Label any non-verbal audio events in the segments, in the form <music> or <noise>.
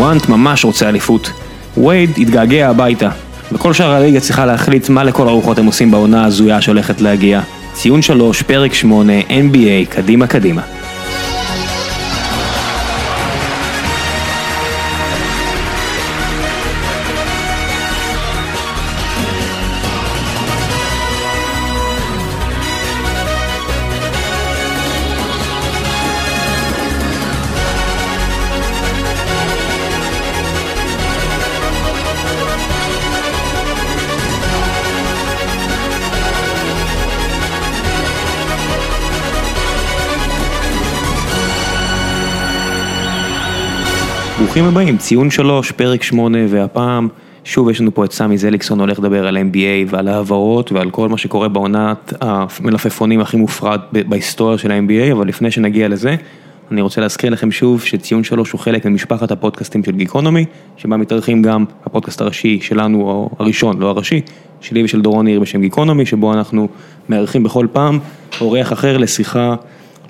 דורנט ממש רוצה אליפות. וייד התגעגע הביתה. וכל שאר הליגה צריכה להחליט מה לכל הרוחות הם עושים בעונה הזויה שהולכת להגיע. ציון 3, פרק 8, NBA, קדימה קדימה. ברוכים הבאים, ציון 3, פרק 8, והפעם שוב יש לנו פה את סמי זליקסון הולך לדבר על NBA ועל העברות ועל כל מה שקורה בעונת המלפפונים הכי מופרד בהיסטוריה של ה-NBA, אבל לפני שנגיע לזה, אני רוצה להזכיר לכם שוב שציון 3 הוא חלק ממשפחת הפודקאסטים של גיקונומי, שבה מתארחים גם הפודקאסט הראשי שלנו, או הראשון, לא הראשי, שלי ושל דורון ניר בשם גיקונומי, שבו אנחנו מארחים בכל פעם אורח אחר לשיחה.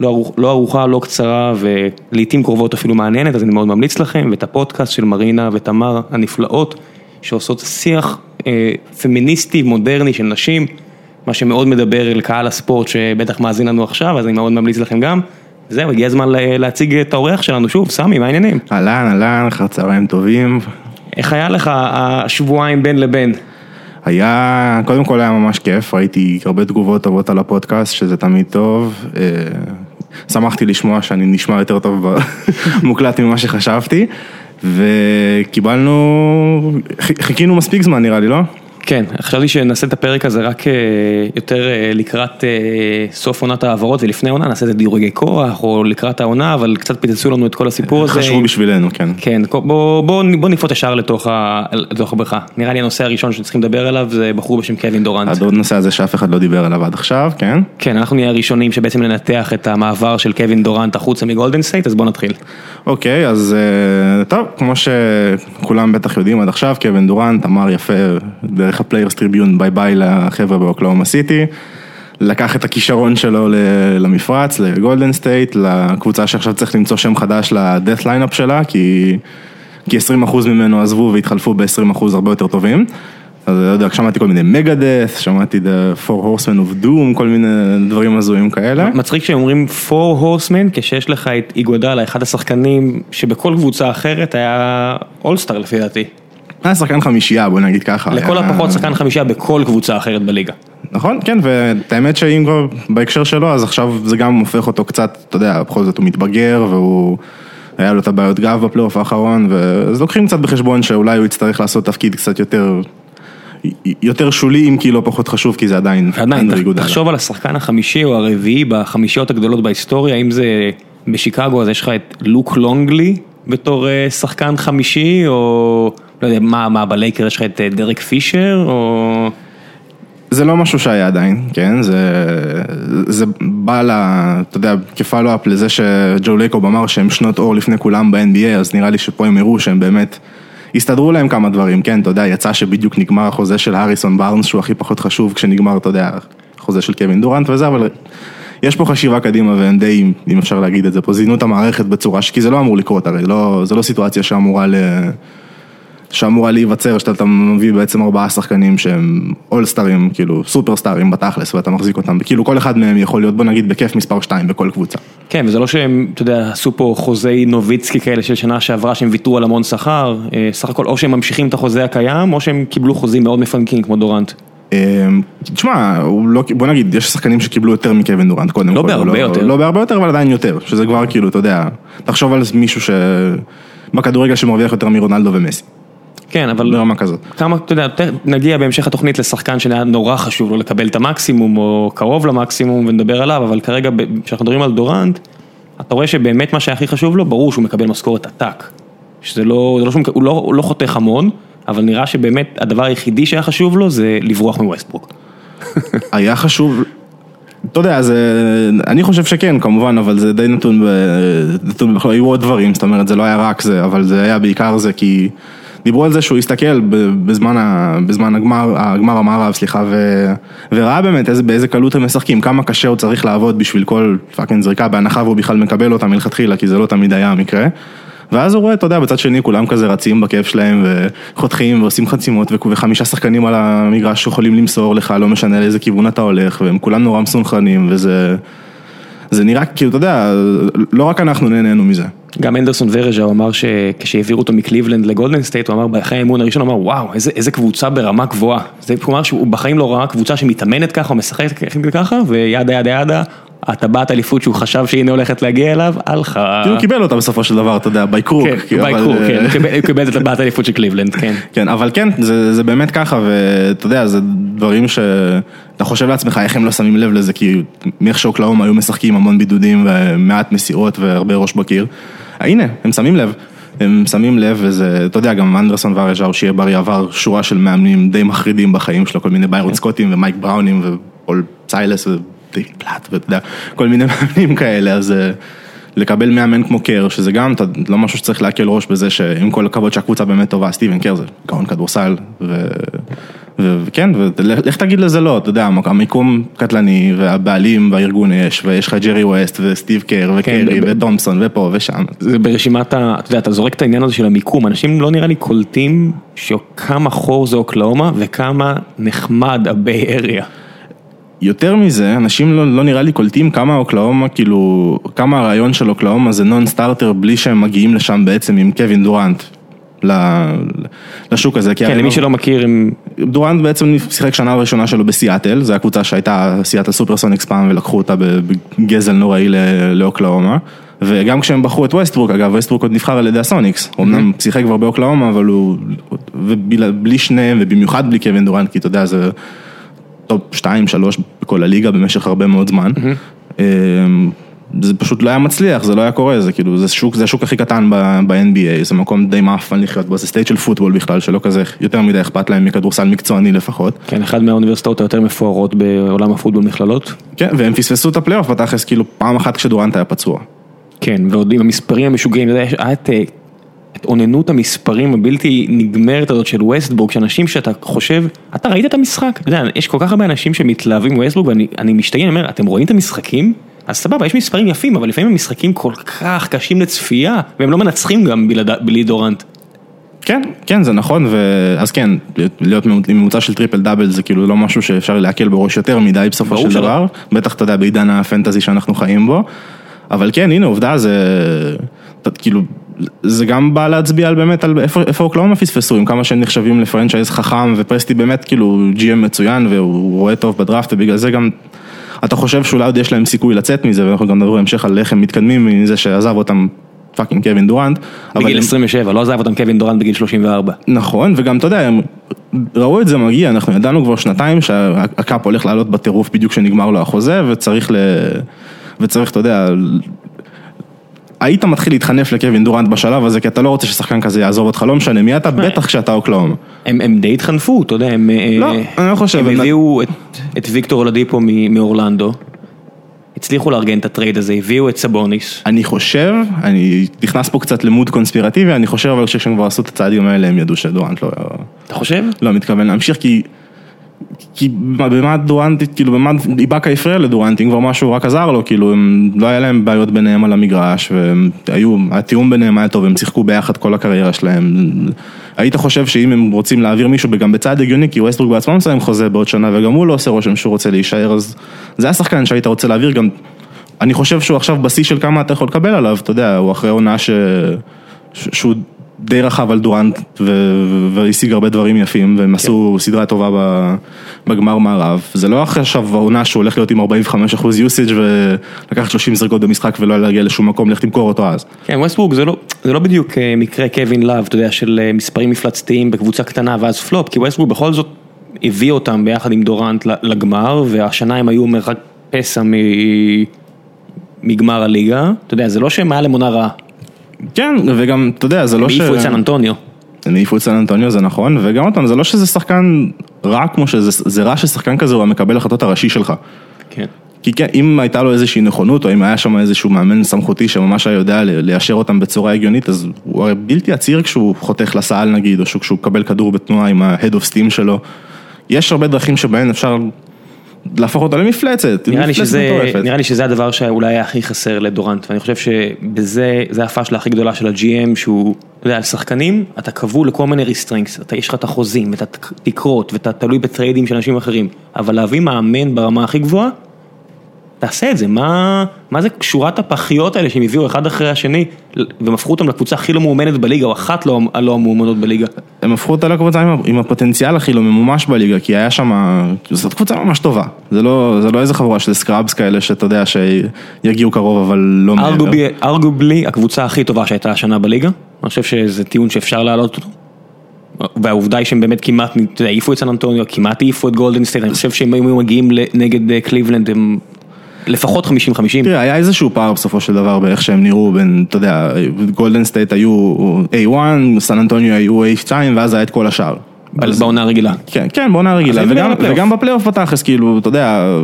לא, ארוח, לא ארוחה, לא קצרה ולעיתים קרובות אפילו מעניינת, אז אני מאוד ממליץ לכם, ואת הפודקאסט של מרינה ותמר הנפלאות, שעושות שיח אה, פמיניסטי, מודרני של נשים, מה שמאוד מדבר לקהל הספורט שבטח מאזין לנו עכשיו, אז אני מאוד ממליץ לכם גם. זהו, הגיע הזמן להציג את האורח שלנו שוב, סמי, מה העניינים? אהלן, אהלן, אחר צהריים טובים. איך היה לך השבועיים בין לבין? היה, קודם כל היה ממש כיף, ראיתי הרבה תגובות טובות על הפודקאסט, שזה תמיד טוב. שמחתי לשמוע שאני נשמע יותר טוב במוקלט <laughs> ממה שחשבתי, וקיבלנו, חיכינו מספיק זמן נראה לי, לא? כן, חשבתי שנעשה את הפרק הזה רק אה, יותר אה, לקראת אה, סוף עונת העברות ולפני העונה, נעשה את זה דירוגי כוח או לקראת העונה, אבל קצת פיצצו לנו את כל הסיפור הזה. חשבו בשבילנו, כן. כן, בוא, בוא, בוא נפרוט ישר לתוך, לתוך הבריכה. נראה לי הנושא הראשון שצריכים לדבר עליו זה בחור בשם קווין דורנט. הנושא הזה שאף אחד לא דיבר עליו עד עכשיו, כן? כן, אנחנו נהיה הראשונים שבעצם ננתח את המעבר של קווין דורנט החוצה מגולדן סטייט, אז בוא נתחיל. אוקיי, אז טוב, כמו שכולם בטח יודעים עד עכשיו, קווין דורנט אמר יפה דרך ה Players' Tribune ביי ביי לחבר'ה באוקלהומה סיטי, לקח את הכישרון שלו למפרץ, לגולדן סטייט, לקבוצה שעכשיו צריך למצוא שם חדש ל death lineup שלה, כי, כי 20% ממנו עזבו והתחלפו ב-20% הרבה יותר טובים. אז לא יודע, שמעתי כל מיני מגדס, שמעתי The Four Horsemen of Doom, כל מיני דברים הזויים כאלה. מצחיק שאומרים Four Horsemen כשיש לך את איגודלה, אחד השחקנים שבכל קבוצה אחרת היה אולסטאר לפי דעתי. היה שחקן חמישייה, בוא נגיד ככה. לכל היה... הפחות שחקן חמישייה בכל קבוצה אחרת בליגה. נכון, כן, ואת האמת שאם כבר בהקשר שלו, אז עכשיו זה גם הופך אותו קצת, אתה יודע, בכל זאת הוא מתבגר והוא... היה לו את הבעיות גב בפלייאוף האחרון, אז לוקחים קצת בחשבון שאולי הוא יצטרך לעשות תפקיד קצת יותר... יותר שולי אם כי לא פחות חשוב כי זה עדיין, עדיין תחשוב על השחקן החמישי או הרביעי בחמישיות הגדולות בהיסטוריה, אם זה בשיקגו אז יש לך את לוק לונגלי בתור אה, שחקן חמישי או לא יודע, מה, מה בלייקר יש לך את אה, דרק פישר, או... זה לא משהו שהיה עדיין, כן, זה, זה בא ל... אתה יודע, כפלו-אפ לזה שג'ו לייקוב אמר שהם שנות אור לפני כולם ב-NBA, אז נראה לי שפה הם הראו שהם באמת, הסתדרו להם כמה דברים, כן, אתה יודע, יצא שבדיוק נגמר החוזה של הריסון בארנס, שהוא הכי פחות חשוב כשנגמר, אתה יודע, החוזה של קווין דורנט וזה, אבל יש פה חשיבה קדימה והם די, אם אפשר להגיד את זה פה, זינו את המערכת בצורה, ש... כי זה לא אמור לקרות הרי, לא, זה לא סיטואציה שאמורה ל... שאמורה להיווצר, שאתה מביא בעצם ארבעה שחקנים שהם אולסטרים, כאילו סופרסטרים בתכלס, ואתה מחזיק אותם, כאילו כל אחד מהם יכול להיות, בוא נגיד, בכיף מספר 2 בכל קבוצה. כן, וזה לא שהם, אתה יודע, עשו פה חוזי נוביצקי כאלה של שנה שעברה, שהם ויתרו על המון שכר, אה, סך הכל או שהם ממשיכים את החוזה הקיים, או שהם קיבלו חוזים מאוד מפנקים כמו דורנט. אה, תשמע, לא, בוא נגיד, יש שחקנים שקיבלו יותר מקווין דורנט קודם לא כל. בהרבה לא, יותר. לא בהרבה יותר, אבל עדיין יותר, שזה כבר כאילו, אתה יודע, תחשוב על מישהו שבכדורגל שמרוויח יותר מרונלדו ומסי. כן, אבל... ברמה כזאת. כמה, אתה יודע, נגיע בהמשך התוכנית לשחקן שהיה נורא חשוב לו לקבל את המקסימום, או קרוב למקסימום, ונדבר עליו, אבל כרגע, כשאנחנו מדברים על דורנט, אתה רואה שבאמת מה שהכי חשוב לו, ברור שהוא מקבל משכורת עתק. שזה לא, לא שהוא, הוא לא, הוא לא חותך המון, אבל נראה שבאמת הדבר היחידי שהיה חשוב לו זה לברוח מווסטברוק. <laughs> היה חשוב, אתה יודע, זה, אני חושב שכן כמובן, אבל זה די נתון, נתון בכלל, היו עוד דברים, זאת אומרת זה לא היה רק זה, אבל זה היה בעיקר זה כי... דיברו על זה שהוא הסתכל בזמן, ה, בזמן הגמר, הגמר המערב, סליחה, ו, וראה באמת איזה, באיזה קלות הם משחקים, כמה קשה הוא צריך לעבוד בשביל כל fucking זריקה, בהנחה והוא בכלל מקבל אותה מלכתחילה, כי זה לא תמיד היה המקרה. ואז הוא רואה, אתה יודע, בצד שני כולם כזה רצים בכיף שלהם וחותכים ועושים חסימות וחמישה שחקנים על המגרש שיכולים למסור לך, לא משנה לאיזה כיוון אתה הולך, והם כולם נורא מסונכרנים וזה... זה נראה כאילו, אתה יודע, לא רק אנחנו נהנינו מזה. גם אנדרסון הוא אמר שכשהעבירו אותו מקליבלנד לגולדן סטייט, הוא אמר באחרי האימון הראשון, הוא אמר וואו, איזה, איזה קבוצה ברמה גבוהה. זה, אמר שהוא בחיים לא ראה קבוצה שמתאמנת ככה משחקת ככה, ו yada yada yada, הטבעת אליפות שהוא חשב שהנה הולכת להגיע אליו, הלכה. הוא קיבל אותה בסופו של דבר, אתה יודע, by crook. כן, by crook, כן, הוא קיבל את הטבעת האליפות של קליבלנד, כן. <laughs> כן, אבל כן, זה, זה באמת ככה, ואתה יודע, זה דברים שאתה חושב לעצמך איך הם לא שמים לב לזה, כי מאיך שאוקלאומה היו משחקים המון בידודים ומעט מסירות והרבה ראש בקיר. הנה, הם שמים לב. הם שמים לב וזה, אתה יודע, גם אנדרסון וראז'או, שיהיה בריא עבר שורה של מאמנים די מחרידים בחיים שלו, כל מיני ביירון סקוטים ומייק בראונים ופול סיילאס דיוויד פלאט, ואתה יודע, כל מיני <laughs> מאמנים כאלה, אז אה, לקבל מאמן כמו קר, שזה גם לא משהו שצריך להקל ראש בזה שעם כל הכבוד שהקבוצה באמת טובה, סטיבן קר זה גאון כדורסל, וכן, ולך תגיד לזה לא, אתה יודע, המיקום קטלני, והבעלים והארגון יש, ויש לך ג'רי ווסט וסטיב קר וקרי ותומפסון ופה ושם. זה ברשימת, ה... אתה יודע, אתה זורק את העניין הזה של המיקום, אנשים לא נראה לי קולטים שכמה חור זה אוקלאומה וכמה נחמד ה Bay Area. יותר מזה, אנשים לא, לא נראה לי קולטים כמה אוקלאומה, כאילו, כמה הרעיון של אוקלאומה זה non-starter בלי שהם מגיעים לשם בעצם עם קווין דורנט. לשוק הזה. כן, למי שלא מכיר, הם... דורנט בעצם שיחק שנה ראשונה שלו בסיאטל, זו הקבוצה שהייתה סיאטל סופרסוניקס פעם ולקחו אותה בגזל נוראי לאוקלאומה. וגם כשהם בחרו את ווסטברוק, אגב, ווסטברוק עוד נבחר על ידי הסוניקס, הוא אמנם שיחק כבר באוקלאומה, אבל הוא, ובלי שניהם, ובמיוחד בלי קווין דורנט, כי אתה יודע, זה... top 2-3 בכל הליגה במשך הרבה מאוד זמן. אמ, זה פשוט לא היה מצליח, זה לא היה קורה, זה כאילו, זה שוק, זה השוק הכי קטן ב-NBA, זה מקום די מאפן לחיות בו, זה state של פוטבול בכלל, שלא כזה יותר מדי אכפת להם מכדורסל מקצועני לפחות. כן, אחד מהאוניברסיטאות היותר מפוארות בעולם הפוטבול מכללות. כן, והם פספסו את הפלייאוף בתכלס, כאילו פעם אחת כשדורנט היה פצוע. כן, ועוד עם המספרים המשוגעים, אתה יודע, היה את את אוננות המספרים הבלתי נגמרת הזאת של ווסטברוק, שאנשים שאתה חושב, אתה ראית את המשחק? אתה יודע, יש כל כך הרבה אנשים שמתלהבים ווסטברוק ואני משתגע, אני אומר, אתם רואים את המשחקים? אז סבבה, יש מספרים יפים, אבל לפעמים המשחקים כל כך קשים לצפייה, והם לא מנצחים גם בלעד, בלי דורנט. כן, כן, זה נכון, ואז כן, להיות ממוצע של טריפל דאבל זה כאילו לא משהו שאפשר להקל בראש יותר מדי בסופו של דבר, בטח אתה יודע בעידן ה fantasy שאנחנו חיים בו, אבל כן, הנה עובדה זה, כאילו, זה גם בא להצביע על באמת על איפה, איפה אוקלאומה פספסו, עם כמה שהם נחשבים ל franchise חכם ופרסטי באמת כאילו GM מצוין והוא רואה טוב בדראפט ובגלל זה גם אתה חושב שאולי עוד יש להם סיכוי לצאת מזה ואנחנו גם נדבר בהמשך על איך הם מתקדמים מזה שעזב אותם fucking קווין דורנט. בגיל 27, לא עזב אותם קווין דורנט בגיל 34. נכון, וגם אתה יודע, הם ראו את זה מגיע, אנחנו ידענו כבר שנתיים שה cap הולך לעלות בטירוף בדיוק כשנגמר לו החוזה וצריך ל... וצריך, אתה יודע, היית מתחיל להתחנף לקווין דורנט בשלב הזה, כי אתה לא רוצה ששחקן כזה יעזוב אותך, לא משנה מי אתה, בטח כשאתה אוקלאומה. הם הם די התחנפו, אתה יודע, הם לא, אני לא חושב. הם הביאו את את ויקטור אולדיפו מאורלנדו. הצליחו לארגן את הטרייד הזה, הביאו את סבוניס. אני חושב, אני נכנס פה קצת ל mode קונספירטיבי, אני חושב אבל כשהם כבר עשו את הצעדים האלה, הם ידעו שדורנט לא... אתה חושב? לא מתכוון להמשיך, כי... כי במה דורנט, כאילו במה איבאקה הפריע לדורנט, כבר משהו רק עזר לו, כאילו הם, לא היה להם בעיות ביניהם על המגרש, והיו, התיאום ביניהם היה טוב, הם שיחקו ביחד כל הקריירה שלהם. היית חושב שאם הם רוצים להעביר מישהו, גם בצעד הגיוני, כי ווסטברוק בעצמם מסיים חוזה בעוד שנה, וגם הוא לא עושה רושם שהוא רוצה להישאר, אז זה היה שחקן שהיית רוצה להעביר גם, אני חושב שהוא עכשיו בשיא של כמה אתה יכול לקבל עליו, אתה יודע, הוא אחרי עונה ש... שהוא די רכב על דורנט והשיג הרבה דברים יפים והם עשו סדרה טובה בגמר מערב. זה לא עכשיו העונה שהוא הולך להיות עם 45 אחוז usage ולקחת 30 זריקות במשחק ולא להגיע לשום מקום, לך תמכור אותו אז. כן, ווסטברוק זה לא, זה לא בדיוק אה, מקרה קווין לאב, אתה יודע, של אה, מספרים מפלצתיים בקבוצה קטנה ואז פלופ, כי ווסטברוק בכל זאת הביא אותם ביחד עם דורנט לגמר והשנה הם היו מרחק פסע מגמר הליגה, אתה יודע, זה לא שהם היה להם עונה רעה. כן, וגם, אתה יודע, זה לא ש... העיפו את סן אנטוניו. הם העיפו את סן אנטוניו, זה נכון, וגם אותם, זה לא שזה שחקן רע כמו שזה, זה רע ששחקן כזה הוא המקבל החלטות הראשי שלך. כן. כי כן, אם הייתה לו איזושהי נכונות, או אם היה שם איזשהו מאמן סמכותי שממש היה יודע ליישר אותם בצורה הגיונית, אז הוא הרי בלתי עציר כשהוא חותך לסל נגיד, או כשהוא מקבל כדור בתנועה עם ה-head of steam שלו. יש הרבה דרכים שבהן אפשר להפוך אותו למפלצת, נראה לי, שזה. נראה לי שזה הדבר שאולי היה הכי חסר לדורנט, ואני חושב שבזה, זה הפאשלה הכי גדולה של ה-GM, שהוא, אתה יודע, על שחקנים, אתה כבול לכל מיני restrictions, אתה, יש לך את החוזים, ואת התקרות, ואתה תלוי בטריידים של אנשים אחרים, אבל להביא מאמן ברמה הכי גבוהה, תעשה את זה, מה, מה זה שורת הפחיות האלה שהם הביאו אחד אחרי השני, והם הפכו אותם לקבוצה הכי לא מאומנת בליגה, או אחת לא, הלא המאומנות בליגה. הם הפכו אותה לקבוצה עם, עם הפוטנציאל הכי לא ממומש בליגה, כי היה שם, זאת קבוצה ממש טובה. זה לא, זה לא איזה חבורה של סקראבס כאלה שאתה יודע שיגיעו קרוב אבל לא מעבר. ארגובלי, הקבוצה הכי טובה שהייתה השנה בליגה, אני חושב שזה טיעון שאפשר להעלות אותו. והעובדה היא שהם באמת כמעט, העיפו את סן אנטוניו, כמעט העיפו את גולדן סטייט, אני חושב שהם היו מגיעים נגד אה, קליבלנד הם לפחות 50-50. תראה, היה איזשהו פער בסופו של דבר באיך שהם נראו בין, אתה יודע, גולדן סטייט היו A1, סן אנטוניו היו A2 ואז היה את כל השאר. בעונה הרגילה. כן, כן, בעונה רגילה, וגם. וגם בפלייאוף בתכלס, כאילו, אתה יודע,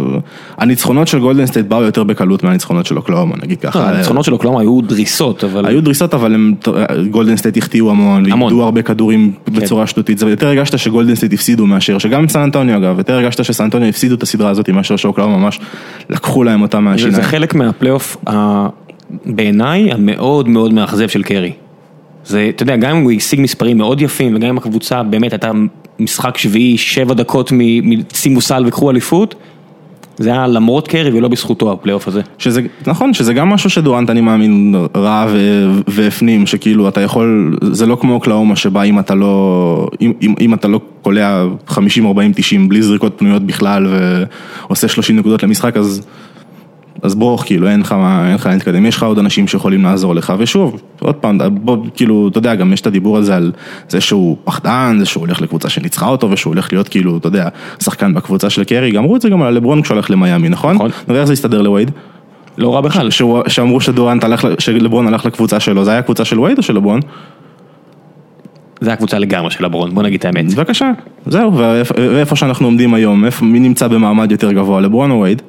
הניצחונות של גולדן סטייט באו יותר בקלות מהניצחונות של אוקלאומה, נגיד ככה. לא, הניצחונות של אוקלאומה היו דריסות, אבל... היו דריסות, אבל גולדן סטייט החטיאו המון. ואיבדו הרבה כדורים בצורה שטותית, זה יותר הרגשת שגולדן סטייט הפסידו מאשר, שגם סן אנטוניו אגב, יותר הרגשת שסן אנטוניו הפסידו את הסדרה הזאת מאשר שאוקלהומה ממש לקחו להם אותה מהשיניים. זה חלק מהפלייאוף, בעיניי, המאוד מאוד מאכזב של קרי. זה, אתה יודע, גם אם הוא השיג מספרים מאוד יפים, וגם אם הקבוצה באמת הייתה משחק שביעי, שבע דקות משימו סל וקחו אליפות, זה היה למרות קרי ולא בזכותו הפלייאוף הזה. שזה, נכון, שזה גם משהו שדורנט אני מאמין ראה והפנים, שכאילו אתה יכול, זה לא כמו אוקלאומה שבה אם אתה לא, אם, אם, אם אתה לא קולע 50, 40, 90 בלי זריקות פנויות בכלל ועושה 30 נקודות למשחק אז, אז ברוך כאילו אין לך מה, אין לך להתקדם, יש לך עוד אנשים שיכולים לעזור לך ושוב, עוד פעם, בוא כאילו, אתה יודע, גם יש את הדיבור הזה על זה שהוא פחדן, זה שהוא הולך לקבוצה שניצחה אותו ושהוא הולך להיות כאילו, אתה יודע, שחקן בקבוצה של קרי, גם אמרו את זה גם על לברון כשהוא הלך למיאמי, נכון? נכון. ואיך זה הסתדר לווייד? לא רע בכלל. שהוא- שאמרו שדורנט הלך, שלברון הלך לקבוצה שלו, זה היה קבוצה של וייד או של לברון? זה הקבוצה לגמרי של הברון, בוא נגיד את האמת. בבקשה, זהו, ואיפה- שאנחנו עומדים היום, מי נמצא במעמד יותר גבוה, לברון או וייד?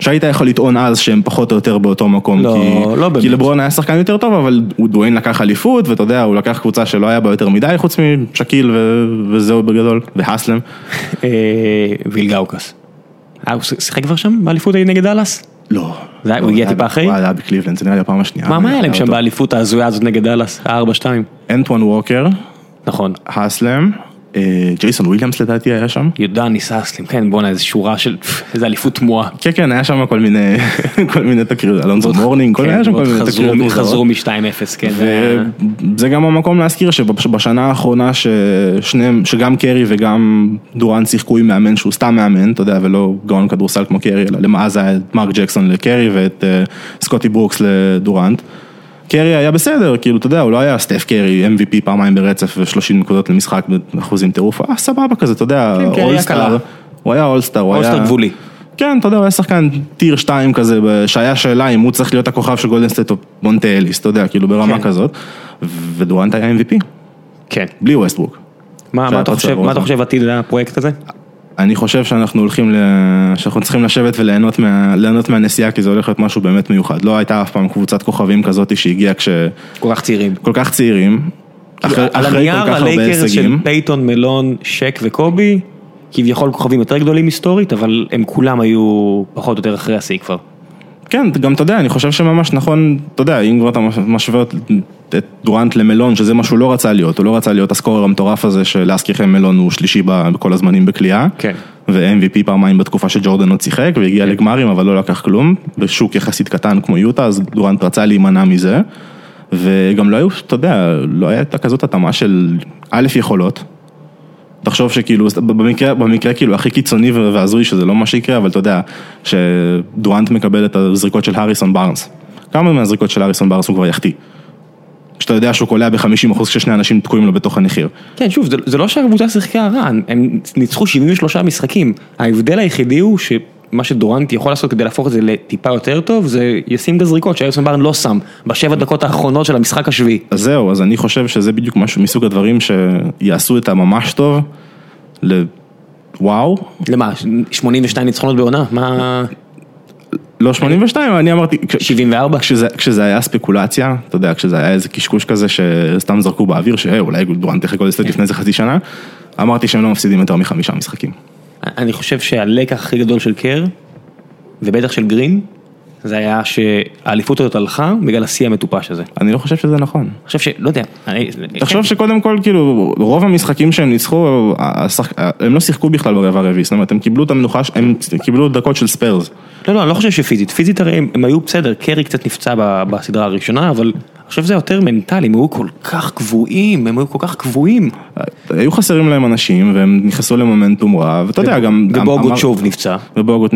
שהיית יכול לטעון אז שהם פחות או יותר באותו מקום, לא, כי, לא באמת. כי לברון היה שחקן יותר טוב, אבל הוא דואן לקח אליפות, ואתה יודע, הוא לקח קבוצה שלא היה בה יותר מדי, חוץ משקיל ו- וזהו בגדול, והסלם. אה, ווילגוקס. אה, הוא שיחק כבר שם באליפות נגד דאלאס? לא. זה היה- הוא לא, הגיע טיפה אחרי? הוא היה בקליבלנד, זה נראה לי הפעם השנייה. מה מה היה להם שם. באליפות ההזויה הזאת נגד דאלאס? ה-4-2. אנטואן ווקר, נכון. הסלם, אה, ג'ייסון וויליאמס לדעתי היה שם. יודוניס האסלם, כן בואנה איזה שורה של, <laughs> איזה אליפות תמוהה. כן, כן, היה שם כל מיני, <laughs> כל מיני תקריות, אלונזו מורנינג, כל כן, היה שם כל ועוד מיני תקריות. חזרו מ-2-0, כן. זה גם המקום להזכיר שבשנה האחרונה ששניהם, שגם קרי וגם דורנט שיחקו עם מאמן שהוא סתם מאמן, אתה יודע, ולא גאון כדורסל כמו קרי, אלא למעשה היה את מרק ג'קסון לקרי ואת אה, סקוטי ברוקס לדורנט. קרי היה בסדר, כאילו, אתה יודע, הוא לא היה סטף קרי, MVP פעמיים ברצף ו-30 נקודות למשחק באחוזים טירוף, היה סבבה כזה, אתה יודע, כן, all-star, קלה. הוא היה all-star, הוא היה... all-star גבולי. כן, אתה יודע, הוא היה שחקן tier 2 כזה, שהיה שאלה אם הוא צריך להיות הכוכב של גולדן סטייט או מונטה אליס, אתה יודע, כאילו ברמה כן. כזאת, ודורנט היה MVP, כן. בלי ווסטברוק. מה אתה חושב, מה אתה. חושב עתיד הפרויקט הזה? אני חושב שאנחנו הולכים, ל... שאנחנו צריכים לשבת וליהנות מה... ליהנות מהנסיעה, כי זה הולך להיות משהו באמת מיוחד. לא הייתה אף פעם קבוצת כוכבים כזאת שהגיעה כשכל כל כך צעירים. כך צעירים, אחרי, על אחרי הנייר כל הלייקרס של. פייטון, מלון, שק וקובי, כביכול כוכבים יותר גדולים היסטורית, אבל הם כולם היו פחות או יותר אחרי השיא כבר. כן, גם אתה יודע, אני חושב שממש נכון, אתה יודע, אם כבר אתה משווה את דורנט למלון, שזה מה שהוא לא רצה להיות, הוא לא רצה להיות הסקורר המטורף הזה, שלהזכירכם מלון הוא שלישי בכל הזמנים בקליעה. כן. ו-MVP פעמיים בתקופה שג'ורדן עוד שיחק, והגיע לגמרים, אבל לא לקח כלום, בשוק יחסית קטן כמו יוטה, אז דורנט רצה להימנע מזה. וגם לא היו, אתה יודע, לא הייתה כזאת התאמה של א' יכולות. תחשוב שכאילו, במקרה, במקרה כאילו הכי קיצוני והזוי שזה לא מה שיקרה, אבל אתה יודע, שדורנט מקבל את הזריקות של הריסון בארנס. כמה מהזריקות של הריסון בארנס הוא כבר יחטיא? כשאתה יודע שהוא קולע ב-50% כששני אנשים תקועים לו בתוך הנחיר. כן, שוב, זה, זה לא שהקבוצה שיחקה רע, הם ניצחו 73 משחקים. ההבדל היחידי הוא שמה שדורנט יכול לעשות כדי להפוך את זה לטיפה יותר טוב, זה ישים את הזריקות שאריסון ברן לא שם, בשבע דקות האחרונות של המשחק השביעי. אז זהו, אז אני חושב שזה בדיוק משהו מסוג הדברים שיעשו את הממש טוב לוואו, למה, 82 ניצחונות בעונה? מה... לא 82, אני אמרתי, כש- 74? כשזה, כשזה היה ספקולציה, אתה יודע, כשזה היה איזה קשקוש כזה שסתם זרקו באוויר, שאולי דורנט יחק עוד הסטייט לפני איזה חצי שנה, אמרתי שהם לא מפסידים יותר מחמישה משחקים. אני חושב שהלקח הכי גדול של קר, ובטח של גרין, זה היה שהאליפות הזאת הלכה בגלל השיא המטופש הזה. אני לא חושב שזה נכון. אני חושב ש... לא יודע. אני- תחשוב שקודם כל, כאילו, רוב המשחקים שהם ניצחו, השחק- הם לא שיחקו בכלל ברבע הרביעי, זאת אומרת, הם קיבלו את המנוחה, הם קיבלו דקות של ספיירס. לא, לא, אני לא חושב שפיזית. פיזית הרי הם, הם היו בסדר, קרי קצת נפצע בסדרה הראשונה, אבל אני חושב שזה יותר מנטלי, הם היו כל כך קבועים, הם היו כל כך קבועים. היו חסרים להם אנשים, והם נכנסו למומנטום רע, ואתה יודע, גם... ובוגוט שוב נפצע. ובוגוט,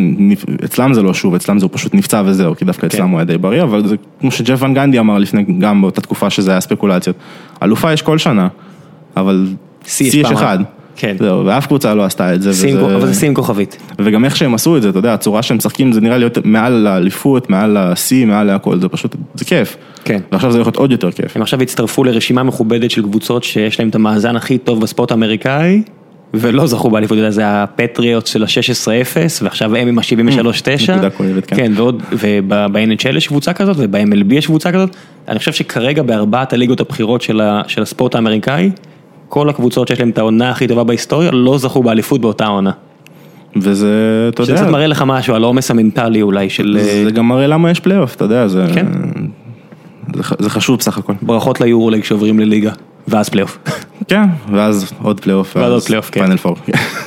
אצלם זה לא שוב, אצלם זה הוא פשוט נפצע וזהו, כי דווקא אצלם כן. הוא היה די בריא, אבל זה כמו שג'ף ון גנדי אמר לפני, גם באותה תקופה שזה היה ספקולציות. אלופה יש כל שנה, אבל שיא יש אחד. כן. זהו, ואף קבוצה לא עשתה את זה. שים, וזה- אבל זה שים כוכבית. וגם איך שהם עשו את זה, אתה יודע, הצורה שהם משחקים זה נראה לי יותר מעל האליפות, מעל השיא, מעל להכל, זה פשוט, זה כיף. כן. ועכשיו זה הולך להיות עוד יותר כיף. הם עכשיו הצטרפו לרשימה מכובדת של קבוצות שיש להם את המאזן הכי טוב בספורט האמריקאי, ולא זכו באליפות, אתה יודע, זה הפטריוט של ה-16-0, ועכשיו הם עם ה-73-9. נקודה כואבת, כן. כן, ועוד, וב-NHL יש קבוצה כזאת, וב-MLB יש קבוצה כזאת. אני חושב שכרגע בארבעת הליגות הבכירות של ה- של הספורט האמריקאי, כל הקבוצות שיש להם את העונה הכי טובה בהיסטוריה, לא זכו באליפות באותה עונה. וזה, אתה שזה יודע, קצת מראה לך משהו על העומס המנטלי אולי של... אה, זה גם מראה למה יש פלייאוף, אתה יודע, זה... כן. זה חשוב בסך הכל. ברכות ליורוליג שעוברים לליגה, ואז פלייאוף. כן, ואז עוד פלייאוף. ואז עוד פלייאוף, כן. פיינל פור.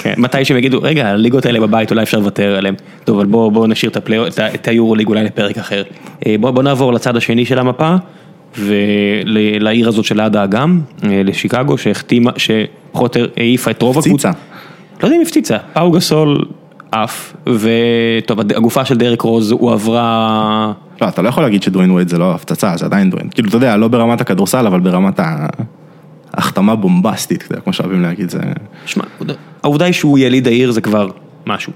כן, מתי שהם יגידו, רגע, הליגות האלה בבית אולי אפשר לוותר עליהם. טוב, אבל בואו בוא נשאיר את, הפלי... את, ה- את היורוליג אולי לפרק אחר. אה, בואו בוא נעבור לצד השני של המפה, ולעיר הזאת של ליד האגם, אה, לשיקגו, שהחתימה, שפחות או יותר העיפה את רוב הקבוצה. לא יודע אם הפציצה, פאו גסול עף, וטוב, הגופה של דרק רוז הועברה... לא, אתה לא יכול להגיד שדוויין ווייד זה לא הפצצה, זה עדיין דוויין. כאילו, אתה יודע, לא ברמת הכדורסל, אבל ברמת ההחתמה בומבסטית, אתה יודע, כמו שאוהבים להגיד, זה... שמע, העובדה היא שהוא יליד העיר זה כבר משהו.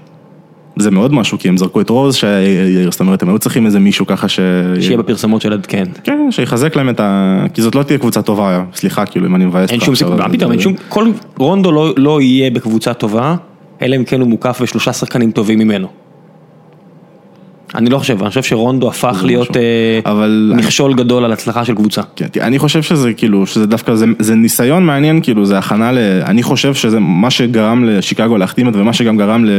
זה מאוד משהו, כי הם זרקו את רוז, שהיה- זאת אומרת, הם היו צריכים איזה מישהו ככה ש... שיהיה בפרסמות של עד כן. כן, שיחזק להם את ה... כי זאת לא תהיה קבוצה טובה, סליחה, כאילו, אם אני מבאס אין אותך שום עכשיו, סיכוי, מה פתאום, אין שום, כל רונדו לא, לא יהיה בקבוצה טובה, אלא אם כן הוא מוקף בשלושה שחקנים טובים ממנו. אני לא חושב, אני חושב שרונדו הפך זה להיות. אה, אבל- מכשול גדול על הצלחה של קבוצה. כן, אני חושב שזה כאילו, שזה דווקא, זה, זה ניסיון מעניין, כאילו, זה הכנה ל... אני חושב שזה מה שגרם לשיקגו להחתים את ומה שגם גרם ל...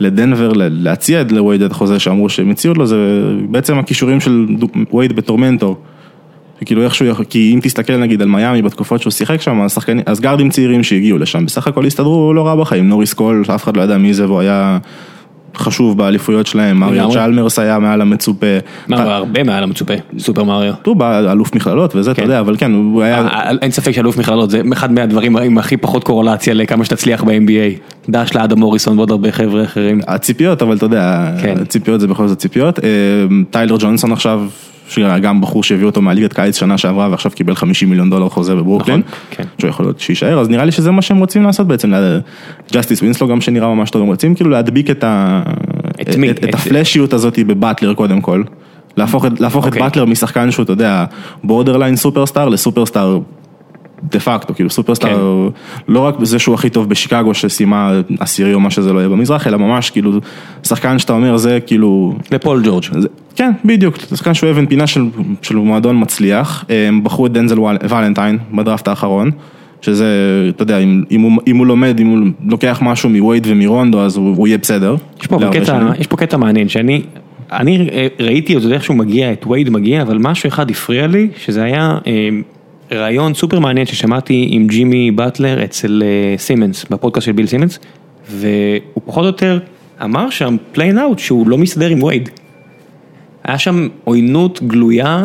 לדנבר להציע את לווייד את החוזה שאמרו שהם הציעו לו, זה בעצם הכישורים של דו- וייד בתור מנטור. כאילו איכשהו, כי אם תסתכל נגיד על מיאמי בתקופות שהוא שיחק שם, אז שחקנים, אז גארדים צעירים שהגיעו לשם, בסך הכל הסתדרו לא רע בחיים, נוריס קול, אף אחד לא ידע מי זה והוא היה חשוב באליפויות שלהם, מריו. צ'למרס היה מעל המצופה. מה, הוא הרבה מעל המצופה, סופר מריו. הוא בא אלוף מכללות וזה, אתה כן. יודע, אבל כן, הוא היה... אה, אין ספק שאלוף מכללות זה אחד מהדברים עם הכי פחות קורלציה לכמה שתצליח ב-NBA. דש לאדם מוריסון ועוד הרבה חבר'ה אחרים. הציפיות, אבל אתה יודע, כן. הציפיות זה בכל זאת ציפיות. אה, טיילר ג'ונסון עכשיו, שגם בחור שהביא אותו מהליגת קיץ שנה שעברה ועכשיו קיבל 50 מיליון דולר חוזה בברוקלין, נכון, כן. שהוא יכול להיות שיישאר, אז נראה לי שזה מה שהם רוצים לעשות בעצם, ג'סטיס ווינסלו גם שנראה ממש טוב, הם רוצים כאילו להדביק את ה- את מי? את- את את- הפלאשיות הזאת בבטלר קודם כל. להפוך את להפוך את אוקיי. באטלר משחקן שהוא, אתה יודע, borderline superstar ל superstar דה פקטו, כאילו superstar, כן. לא רק בזה שהוא הכי טוב בשיקגו שסיימה עשירי או מה שזה לא יהיה במזרח, אלא ממש כאילו שחקן שאתה אומר זה כאילו, לפול ג'ורג'. זה, כן בדיוק, שחקן שהוא אבן פינה של, של מועדון מצליח, הם בחרו את דנזל ולנטיין בדראפט האחרון, שזה, אתה יודע, אם, אם, הוא, אם הוא לומד, אם הוא לוקח משהו מווייד ומרונדו אז הוא, הוא יהיה בסדר. יש פה, קטע, שנים. יש פה קטע מעניין שאני אני ראיתי עוד איך שהוא מגיע, את וייד מגיע, אבל משהו אחד הפריע לי, שזה היה אה, ראיון סופר מעניין ששמעתי עם ג'ימי באטלר אצל אה, סימנס, בפודקאסט של ביל סימנס, והוא פחות או יותר אמר שם plain out שהוא לא מסתדר עם וייד. היה שם עוינות גלויה,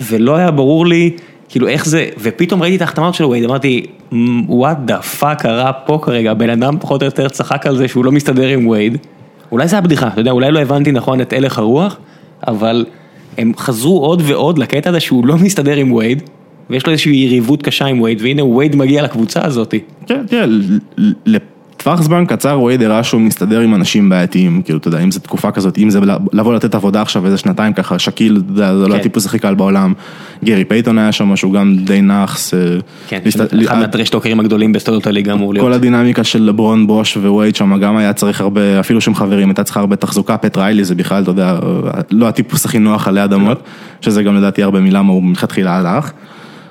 ולא היה ברור לי, כאילו איך זה, ופתאום ראיתי את ההחתמה של וייד, אמרתי, what the fuck קרה פה כרגע, הבן אדם פחות או יותר צחק על זה שהוא לא מסתדר עם וייד. אולי זה הבדיחה, אתה יודע, אולי לא הבנתי נכון את הלך הרוח, אבל הם חזרו עוד ועוד לקטע הזה שהוא לא מסתדר עם וייד, ויש לו איזושהי יריבות קשה עם וייד, והנה וייד מגיע לקבוצה הזאת. כן, תראה, ל- לטווח זמן קצר וייד הראה שהוא מסתדר עם אנשים בעייתיים, כאילו, אתה יודע, אם זו תקופה כזאת, אם זה לבוא לתת עבודה עכשיו איזה שנתיים ככה, שאקיל, אתה יודע, זה לא כן. הטיפוס הכי קל בעולם, גרי פייטון היה שם, שהוא גם די נאחס, אה, כן, אחד מה trash talkerים הגדולים בתולדות הליגה אמור להיות. כל הדינמיקה של לברון בוש ווייד שם גם היה צריך הרבה, אפילו שהם חברים, הייתה צריכה הרבה תחזוקה, פט ריילי זה בכלל, אתה יודע, לא הטיפוס הכי נוח עלי אדמות, שזה גם לדעתי הרבה מ-למה הוא מלכתחילה הלך.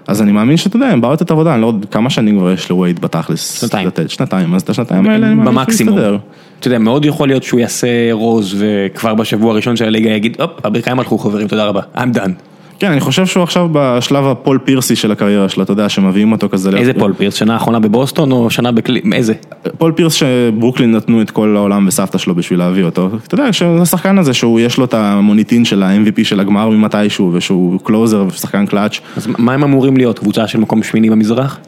אז אני מאמין שאתה יודע, הם באו לתת עבודה, אני לא יודע כמה שנים כבר יש לווייד בתכלס. שנתיים. לתת, שנתיים, אז את השנתיים האלה אני מאמין שהוא במקסימום. יסתדר. אתה יודע, מאוד יכול להיות שהוא יעשה רוז וכבר בשבוע הראשון של הליגה יגיד, הופ, הברכיים הלכו חברים, תודה רבה, I'm done. כן, אני חושב שהוא עכשיו בשלב הפול פירס-י של הקריירה שלו, אתה יודע, שמביאים אותו כזה. איזה פול פירס, שנה האחרונה בבוסטון או שנה בקלי... איזה? פול פירס שברוקלין נתנו את כל העולם וסבתא שלו בשביל להביא אותו. אתה יודע, שהשחקן הזה שהוא יש לו את המוניטין של ה-MVP של הגמר ממתישהו, ושהוא closer ושחקן קלאץ'. אז מה הם אמורים להיות? קבוצה של מקום שמיני במזרח?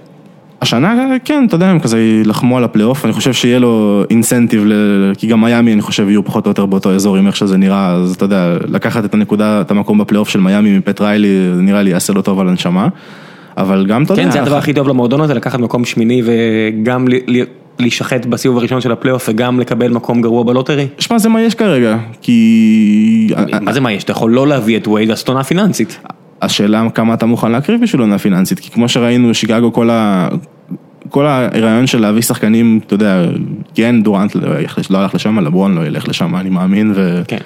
השנה, כן, אתה יודע, הם כזה יילחמו על הפלייאוף, אני חושב שיהיה לו incentive, ל... כי גם מיאמי, אני חושב, יהיו פחות או יותר באותו אזור עם איך שזה נראה, אז אתה יודע, לקחת את הנקודה, את המקום בפלייאוף של מיאמי מפט ריילי, זה נראה לי יעשה לו טוב על הנשמה, אבל גם, אתה יודע, כן, זה הדבר הכי טוב למועדון הזה, לקחת מקום שמיני וגם ל- ל- להישחט בסיבוב הראשון של הפלייאוף וגם לקבל מקום גרוע ב lottery? שמע, זה מה יש כרגע, כי... מה זה מה יש? אתה יכול לא להביא את וייד עונה פיננסית. השאלה כמה אתה מוכן להקריב בשביל עונה פיננסית, כי כמו שראינו, שיקגו כל ה... כל הרעיון של להביא שחקנים, אתה יודע, כן, דורנט לא ילך- לא הלך לשם, לברון לא ילך לשם, אני מאמין, ו... כן.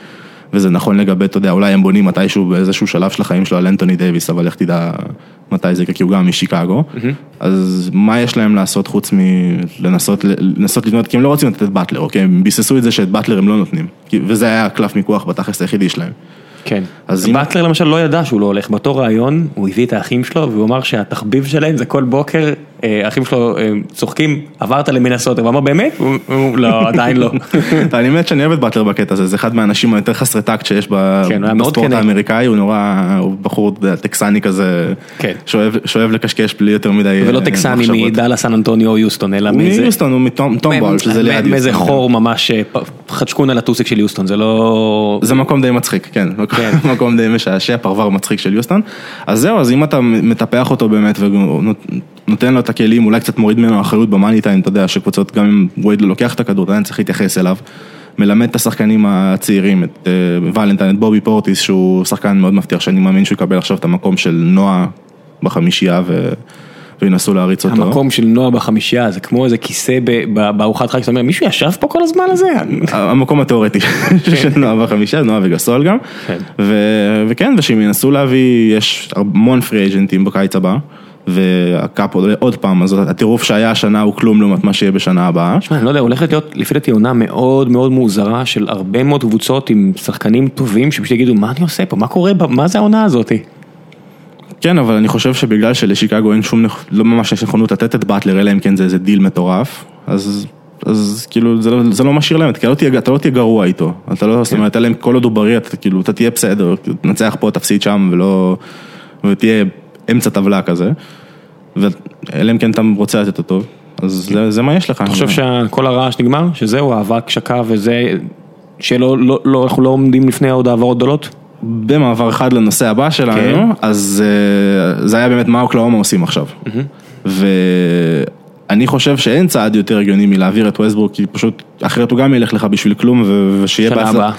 וזה נכון לגבי, אתה יודע, אולי הם בונים מתישהו באיזשהו שלב של החיים שלו על אנטוני דייוויס, אבל לך תדע מתי זה, כי הוא גם משיקגו. אז מה יש להם לעשות חוץ מלנסות לנסות לבנות, כי הם לא רוצים לתת את באטלר, אוקיי? הם ביססו את זה שאת באטלר הם לא נותנים, וזה היה הקלף מיקוח בתכלס היחידי שלהם. כן. אז באטלר למשל לא ידע שהוא לא הולך, באותו ראיון הוא הביא את האחים שלו והוא אמר שהתחביב שלהם זה כל בוקר, האחים שלו אה, צוחקים, עברת למנסות, הוא אמר באמת? לא, עדיין לא. <laughs> אני מת שאני אוהב את באטלר בקטע הזה, זה אחד מהאנשים היותר חסרי טקט שיש כן, בספורט. האמריקאי, הוא נורא, הוא בחור טקסני כזה, כן. שאוהב לקשקש בלי יותר מדי ולא אה, טקסני מחשבות. מדאלה סן אנטוניו או יוסטון, אלא מאיזה... מיוסטון, הוא מטומבול, שזה ליד יוסטון. מאיזה חור ממש, אה, פ- חדשקון על הטוסיק של יוסטון, זה לא... זה מקום די מצחיק, כן, כן. <laughs> מקום די משעשע, פרבר מצחיק של יוסטון. אז זהו, אז אם אתה מטפח אותו באמת ונותן לו את הכלים, אולי קצת מוריד ממנו אחריות במאני טיים, אתה יודע שקבוצות, גם אם וייד לא לוקח את הכדור, עדיין צריך להתייחס אליו. מלמד את השחקנים הצעירים, את אה, ולנטיין, את בובי פורטיס, שהוא שחקן מאוד מבטיח, שאני מאמין שהוא יקבל עכשיו את המקום של נועה בחמישייה ו... וינסו להריץ אותו. המקום של נועה בחמישייה זה כמו איזה כיסא בארוחת חג, שאתה אומר, מישהו ישב פה כל הזמן הזה? המקום התיאורטי <laughs> של נועה בחמישה, נועה וגסול גם. כן. וכן, ושהם ינסו להביא, יש המון free agent ים בקיץ הבא. וה cap עוד פעם, אז הטירוף שהיה השנה הוא כלום לעומת מה שיהיה בשנה הבאה. תשמע, אני לא יודע, הולכת להיות לפי דעתי עונה מאוד מאוד מוזרה של הרבה מאוד קבוצות עם שחקנים טובים שפשוט יגידו, מה אני עושה פה? מה קורה? מה זה העונה הזאתי? כן, אבל אני חושב שבגלל שלשיקגו אין שום, לא ממש יש נכונות לתת את באטלר, אלא אם כן זה איזה דיל מטורף, אז... אז כאילו זה לא, זה לא משאיר להם, כי אתה לא תהיה, אתה לא תהיה גרוע איתו, אתה לא, זאת אומרת, אלא אם כל עוד הוא בריא, אתה כאילו, אתה תהיה בסדר, תנצח פה, תפסיד שם, ולא, ותהיה אמצע טבלה כזה, ואלא אם כן אתה רוצה לתת אותו, אז זה, זה מה יש לך. אתה חושב שכל הרעש נגמר? שזהו, האבק שקע וזה, שלא, לא, לא, אנחנו לא עומדים לפני עוד העברות גדולות? במעבר חד לנושא הבא שלנו, כן. אז אה, זה היה באמת מה אוקלאומה עושים עכשיו. ואני חושב שאין צעד יותר הגיוני מלהעביר את ווסטברוק, כי פשוט אחרת הוא גם ילך לך בשביל כלום, ושיהיה שנה בהצלחה-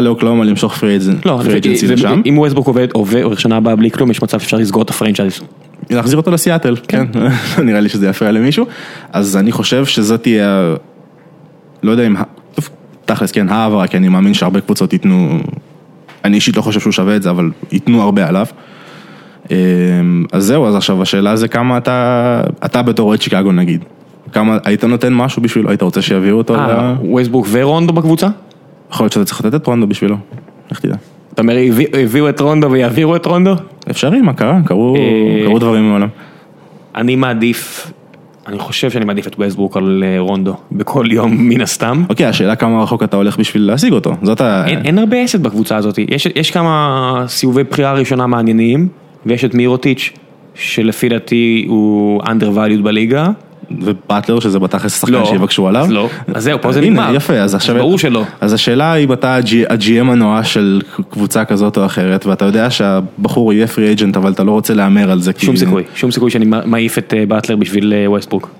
לאוקלהומה למשוך free לא, agency שזה- לשם. אם ווסטברוק עובד, עובר שנה הבאה בלי כלום, יש מצב שאפשר לסגור את ה franchise. להחזיר אותו לסיאטל, כן, <laughs> נראה לי שזה יפריע למישהו. אז אני חושב שזאת תהיה, לא יודע אם, תכלס כן, העברה, כי אני מאמין שהרבה קבוצות ייתנו, אני אישית לא חושב שהוא שווה את זה, אבל ייתנו הרבה עליו. אמ, אז זהו, אז עכשיו השאלה זה כמה אתה, אתה בתור אוהד שיקגו נגיד, כמה, היית נותן משהו בשבילו, היית רוצה שיביאו אותו, אה, ל- ורונדו בקבוצה? יכול להיות שאתה צריך לתת את רונדו בשבילו, איך תדע. אתה אומר, הביא- הביאו את רונדו ויעבירו את רונדו? אפשרי, מה קרה? קרו, אה, קרו דברים מעולם. אני מעדיף, אני חושב שאני מעדיף את ווסטברוק על אה, רונדו בכל יום מן הסתם. אוקיי, השאלה כמה רחוק אתה הולך בשביל להשיג אותו, זאת ה... אין, הרבה אסת בקבוצה הזאת, יש, יש כמה סיבובי בחירה ראשונה מעניינים, ויש את מירוטיץ', שלפי דעתי הוא undervalued בליגה. ובטלר שזה בתכלס שחקן לא, שיבקשו עליו. אז לא, אז זהו, פה זה הנה, נגמר. יפה, אז עכשיו... ברור שלא. אז השאלה היא אם אתה ה-GM הנואש של קבוצה כזאת או אחרת, ואתה יודע שהבחור יהיה פרי אג'נט, אבל אתה לא רוצה להמר על זה. שום סיכוי, שום סיכוי שאני מעיף את אה, באטלר בשביל אה, ווסטברוק.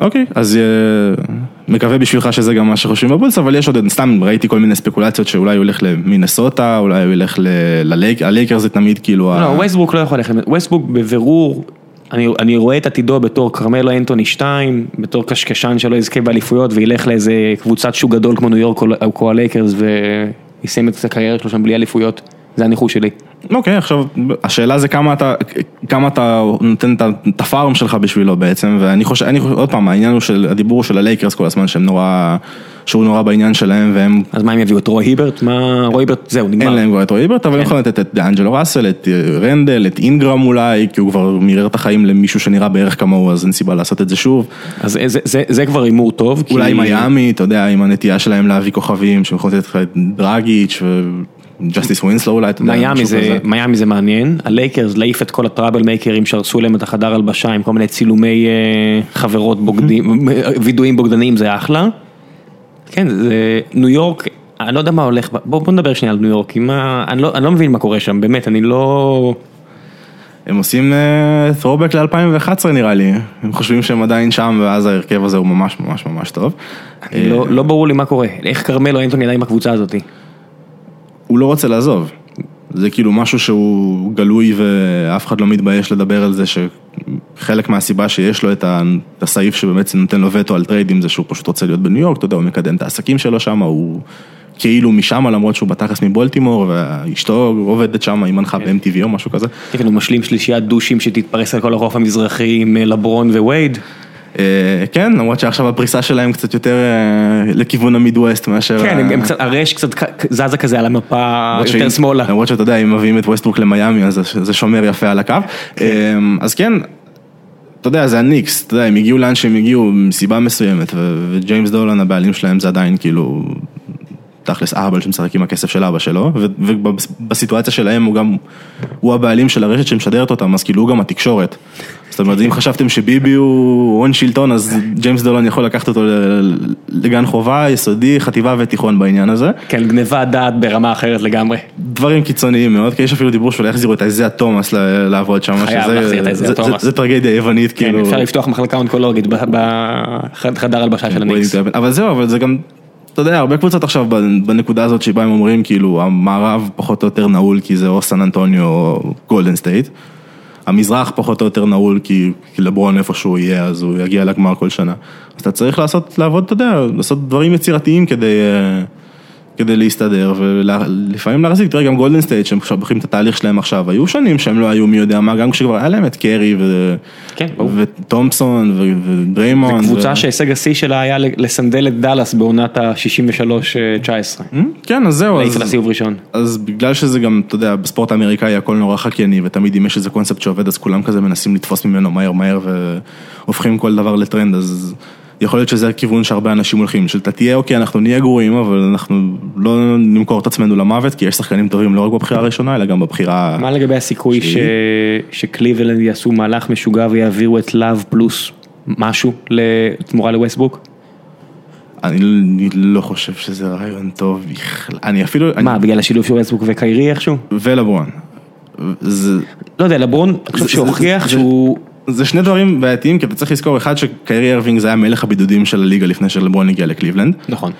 אוקיי, אז אה, מקווה בשבילך שזה גם מה שחושבים בבולס, אבל יש עוד, סתם ראיתי כל מיני ספקולציות שאולי הוא ילך למינסוטה, אולי הוא ילך ללייקר, זה תמיד כאילו... ה- לא, ווסטברוק לא יכול ללכת, ווסטברוק בבירור, אני, אני רואה את עתידו בתור כרמלו אנטוני 2, בתור קשקשן שלא יזכה באליפויות וילך לאיזה קבוצת שוק גדול כמו ניו יורק או- הלייקרס ויסיים את הקריירה שלו שם בלי אליפויות. זה הניחוש שלי. אוקיי, עכשיו, השאלה זה כמה אתה, כמה אתה נותן את ה farm שלך בשבילו בעצם, ואני חושב, אני חושב, עוד פעם, העניין הוא של, הדיבור של הלייקרס כל הזמן, שהם נורא, שהוא נורא בעניין שלהם, והם, אז מה הם יביאו את רוי היברט? מה, רוי היברט, זהו, נגמר. אין להם כבר את רוי היברט, אבל הם כן. יכולים לתת את דאנג'לו ראסל, את אה, רנדל, את אינגרם אולי, כי הוא כבר מירר את החיים למישהו שנראה בערך כמוהו, אז אין סיבה לעשות את זה שוב. אז זה, זה, זה, זה כבר הימור טוב. כי- אולי מיאמי, אתה יודע, עם הנטייה שלהם להביא כוכבים, שהם יכולים לתת לך את דרגיץ' וג'סטיס ווינסלו אולי, אתה יודע, מיאמי זה. מיאמי זה מעניין, הלייקרס להעיף את כל ה trouble maker ים שהרסו להם את החדר הלבשה עם כל מיני צילומי אה, חברות בוגדים, וידועים בוגדניים זה אחלה. כן, זה ניו יורק, אני לא יודע מה הולך, בוא, בוא נדבר שנייה על ניו יורק, מה, אני, לא, אני לא מבין מה קורה שם, באמת, אני לא... הם עושים אה, throwback ל-2011 נראה לי, הם חושבים שהם עדיין שם ואז ההרכב הזה הוא ממש ממש ממש טוב. לא, לא ברור לי מה קורה, איך כרמלו אנטוני עדיין בקבוצה הזאתי. הוא לא רוצה לעזוב. זה כאילו משהו שהוא גלוי ואף אחד לא מתבייש לדבר על זה שחלק מהסיבה שיש לו את הסעיף שבאמת נותן לו וטו על trade ים זה שהוא פשוט רוצה להיות בניו יורק, אתה יודע, הוא מקדם את העסקים שלו שם, הוא כאילו משם למרות שהוא בתכלס מבולטימור ואשתו עובדת שם, היא מנחה ב-MTV או משהו כזה. כן, הוא משלים שלישיית דושים שתתפרס על כל החוף המזרחי עם אה, לברון ווייד. אה, כן, למרות שעכשיו הפריסה שלהם קצת יותר אה, לכיוון המידווסט מאשר... כן, הם, קצת, הרש קצת זזה כזה על המפה יותר שמאלה. למרות שאתה יודע, אם מביאים את ווסטברוק למיאמי, אז זה- שומר יפה על הקו. אמ, אז כן, אתה יודע, זה הניקס, אתה יודע, הם הגיעו לאן שהם הגיעו מסיבה מסוימת, וג'יימס דולן, הבעלים שלהם, זה עדיין כאילו, תכלס אהבל שמשחק עם הכסף של אבא שלו, ובסיטואציה שלהם הוא גם, הוא הבעלים של הרשת שמשדרת אותם, אז כאילו הוא גם התקשורת. זאת אומרת, אם חשבתם שביבי הוא הון שלטון, אז ג'יימס דולן יכול לקחת אותו לגן חובה, יסודי, חטיבה ותיכון בעניין הזה. כן, גניבת דעת ברמה אחרת לגמרי. דברים קיצוניים מאוד, כי יש אפילו דיבור שאולי יחזירו את איזיה תומאס לעבוד שם, חייב להחזיר את איזיה תומאס. זה- טרגדיה יוונית, כן, כאילו. אפשר לפתוח מחלקה אונקולוגית בחדר הלבשה של הניקס. אבל זהו, אבל זה גם, אתה יודע, הרבה קבוצות עכשיו בנקודה הזאת שבה הם אומרים, כאילו, המערב פחות או יותר נעול, כי זה או סן אנטוניו או גולדן סטייט. המזרח פחות או יותר נעול, כי כי לברון איפה שהוא יהיה, אז הוא יגיע לגמר כל שנה. אז אתה צריך לעשות, לעבוד, אתה יודע, לעשות דברים יצירתיים כדי... אה, כדי להסתדר ולפעמים להחזיק, תראה גם גולדן סטייט שהם עכשיו הולכים את התהליך שלהם עכשיו, היו שנים שהם לא היו מי יודע מה, גם כשכבר היה להם את קרי ו... כן. וטומפסון ו- ודריימונד. קבוצה ו... שהישג השיא שלה היה לסנדל את דאלאס בעונת ה-63-19. כן, אז זהו, להעיף הסיבוב ראשון. אז בגלל שזה גם, אתה יודע, בספורט האמריקאי הכל נורא חקייני ותמיד אם יש איזה קונספט שעובד אז כולם כזה מנסים לתפוס ממנו מהר מהר והופכים כל דבר לטרנד, אז יכול להיות שזה הכיוון שהרבה אנשים הולכים, שאתה תהיה אוקיי, אנחנו נהיה גרועים, אבל אנחנו לא נמכור את עצמנו למוות, כי יש שחקנים טובים לא רק בבחירה הראשונה, אלא גם בבחירה... מה לגבי הסיכוי ש... שקליבלנד יעשו מהלך משוגע ויעבירו את לאב פלוס משהו לתמורה לווסטברוק? אני אני לא חושב שזה רעיון טוב בכלל, אני אפילו... מה, אני, בגלל השילוב של ווסטברוק וקיירי איכשהו? ולברון. זה, לא יודע, לברון, אני חושב שהוכיח שהוא... זה שני דברים בעייתיים, כי אתה צריך לזכור, אחד שקיירי ארווינג זה היה מלך הבידודים של הליגה לפני שלברון הגיע לקליבלנד, נכון.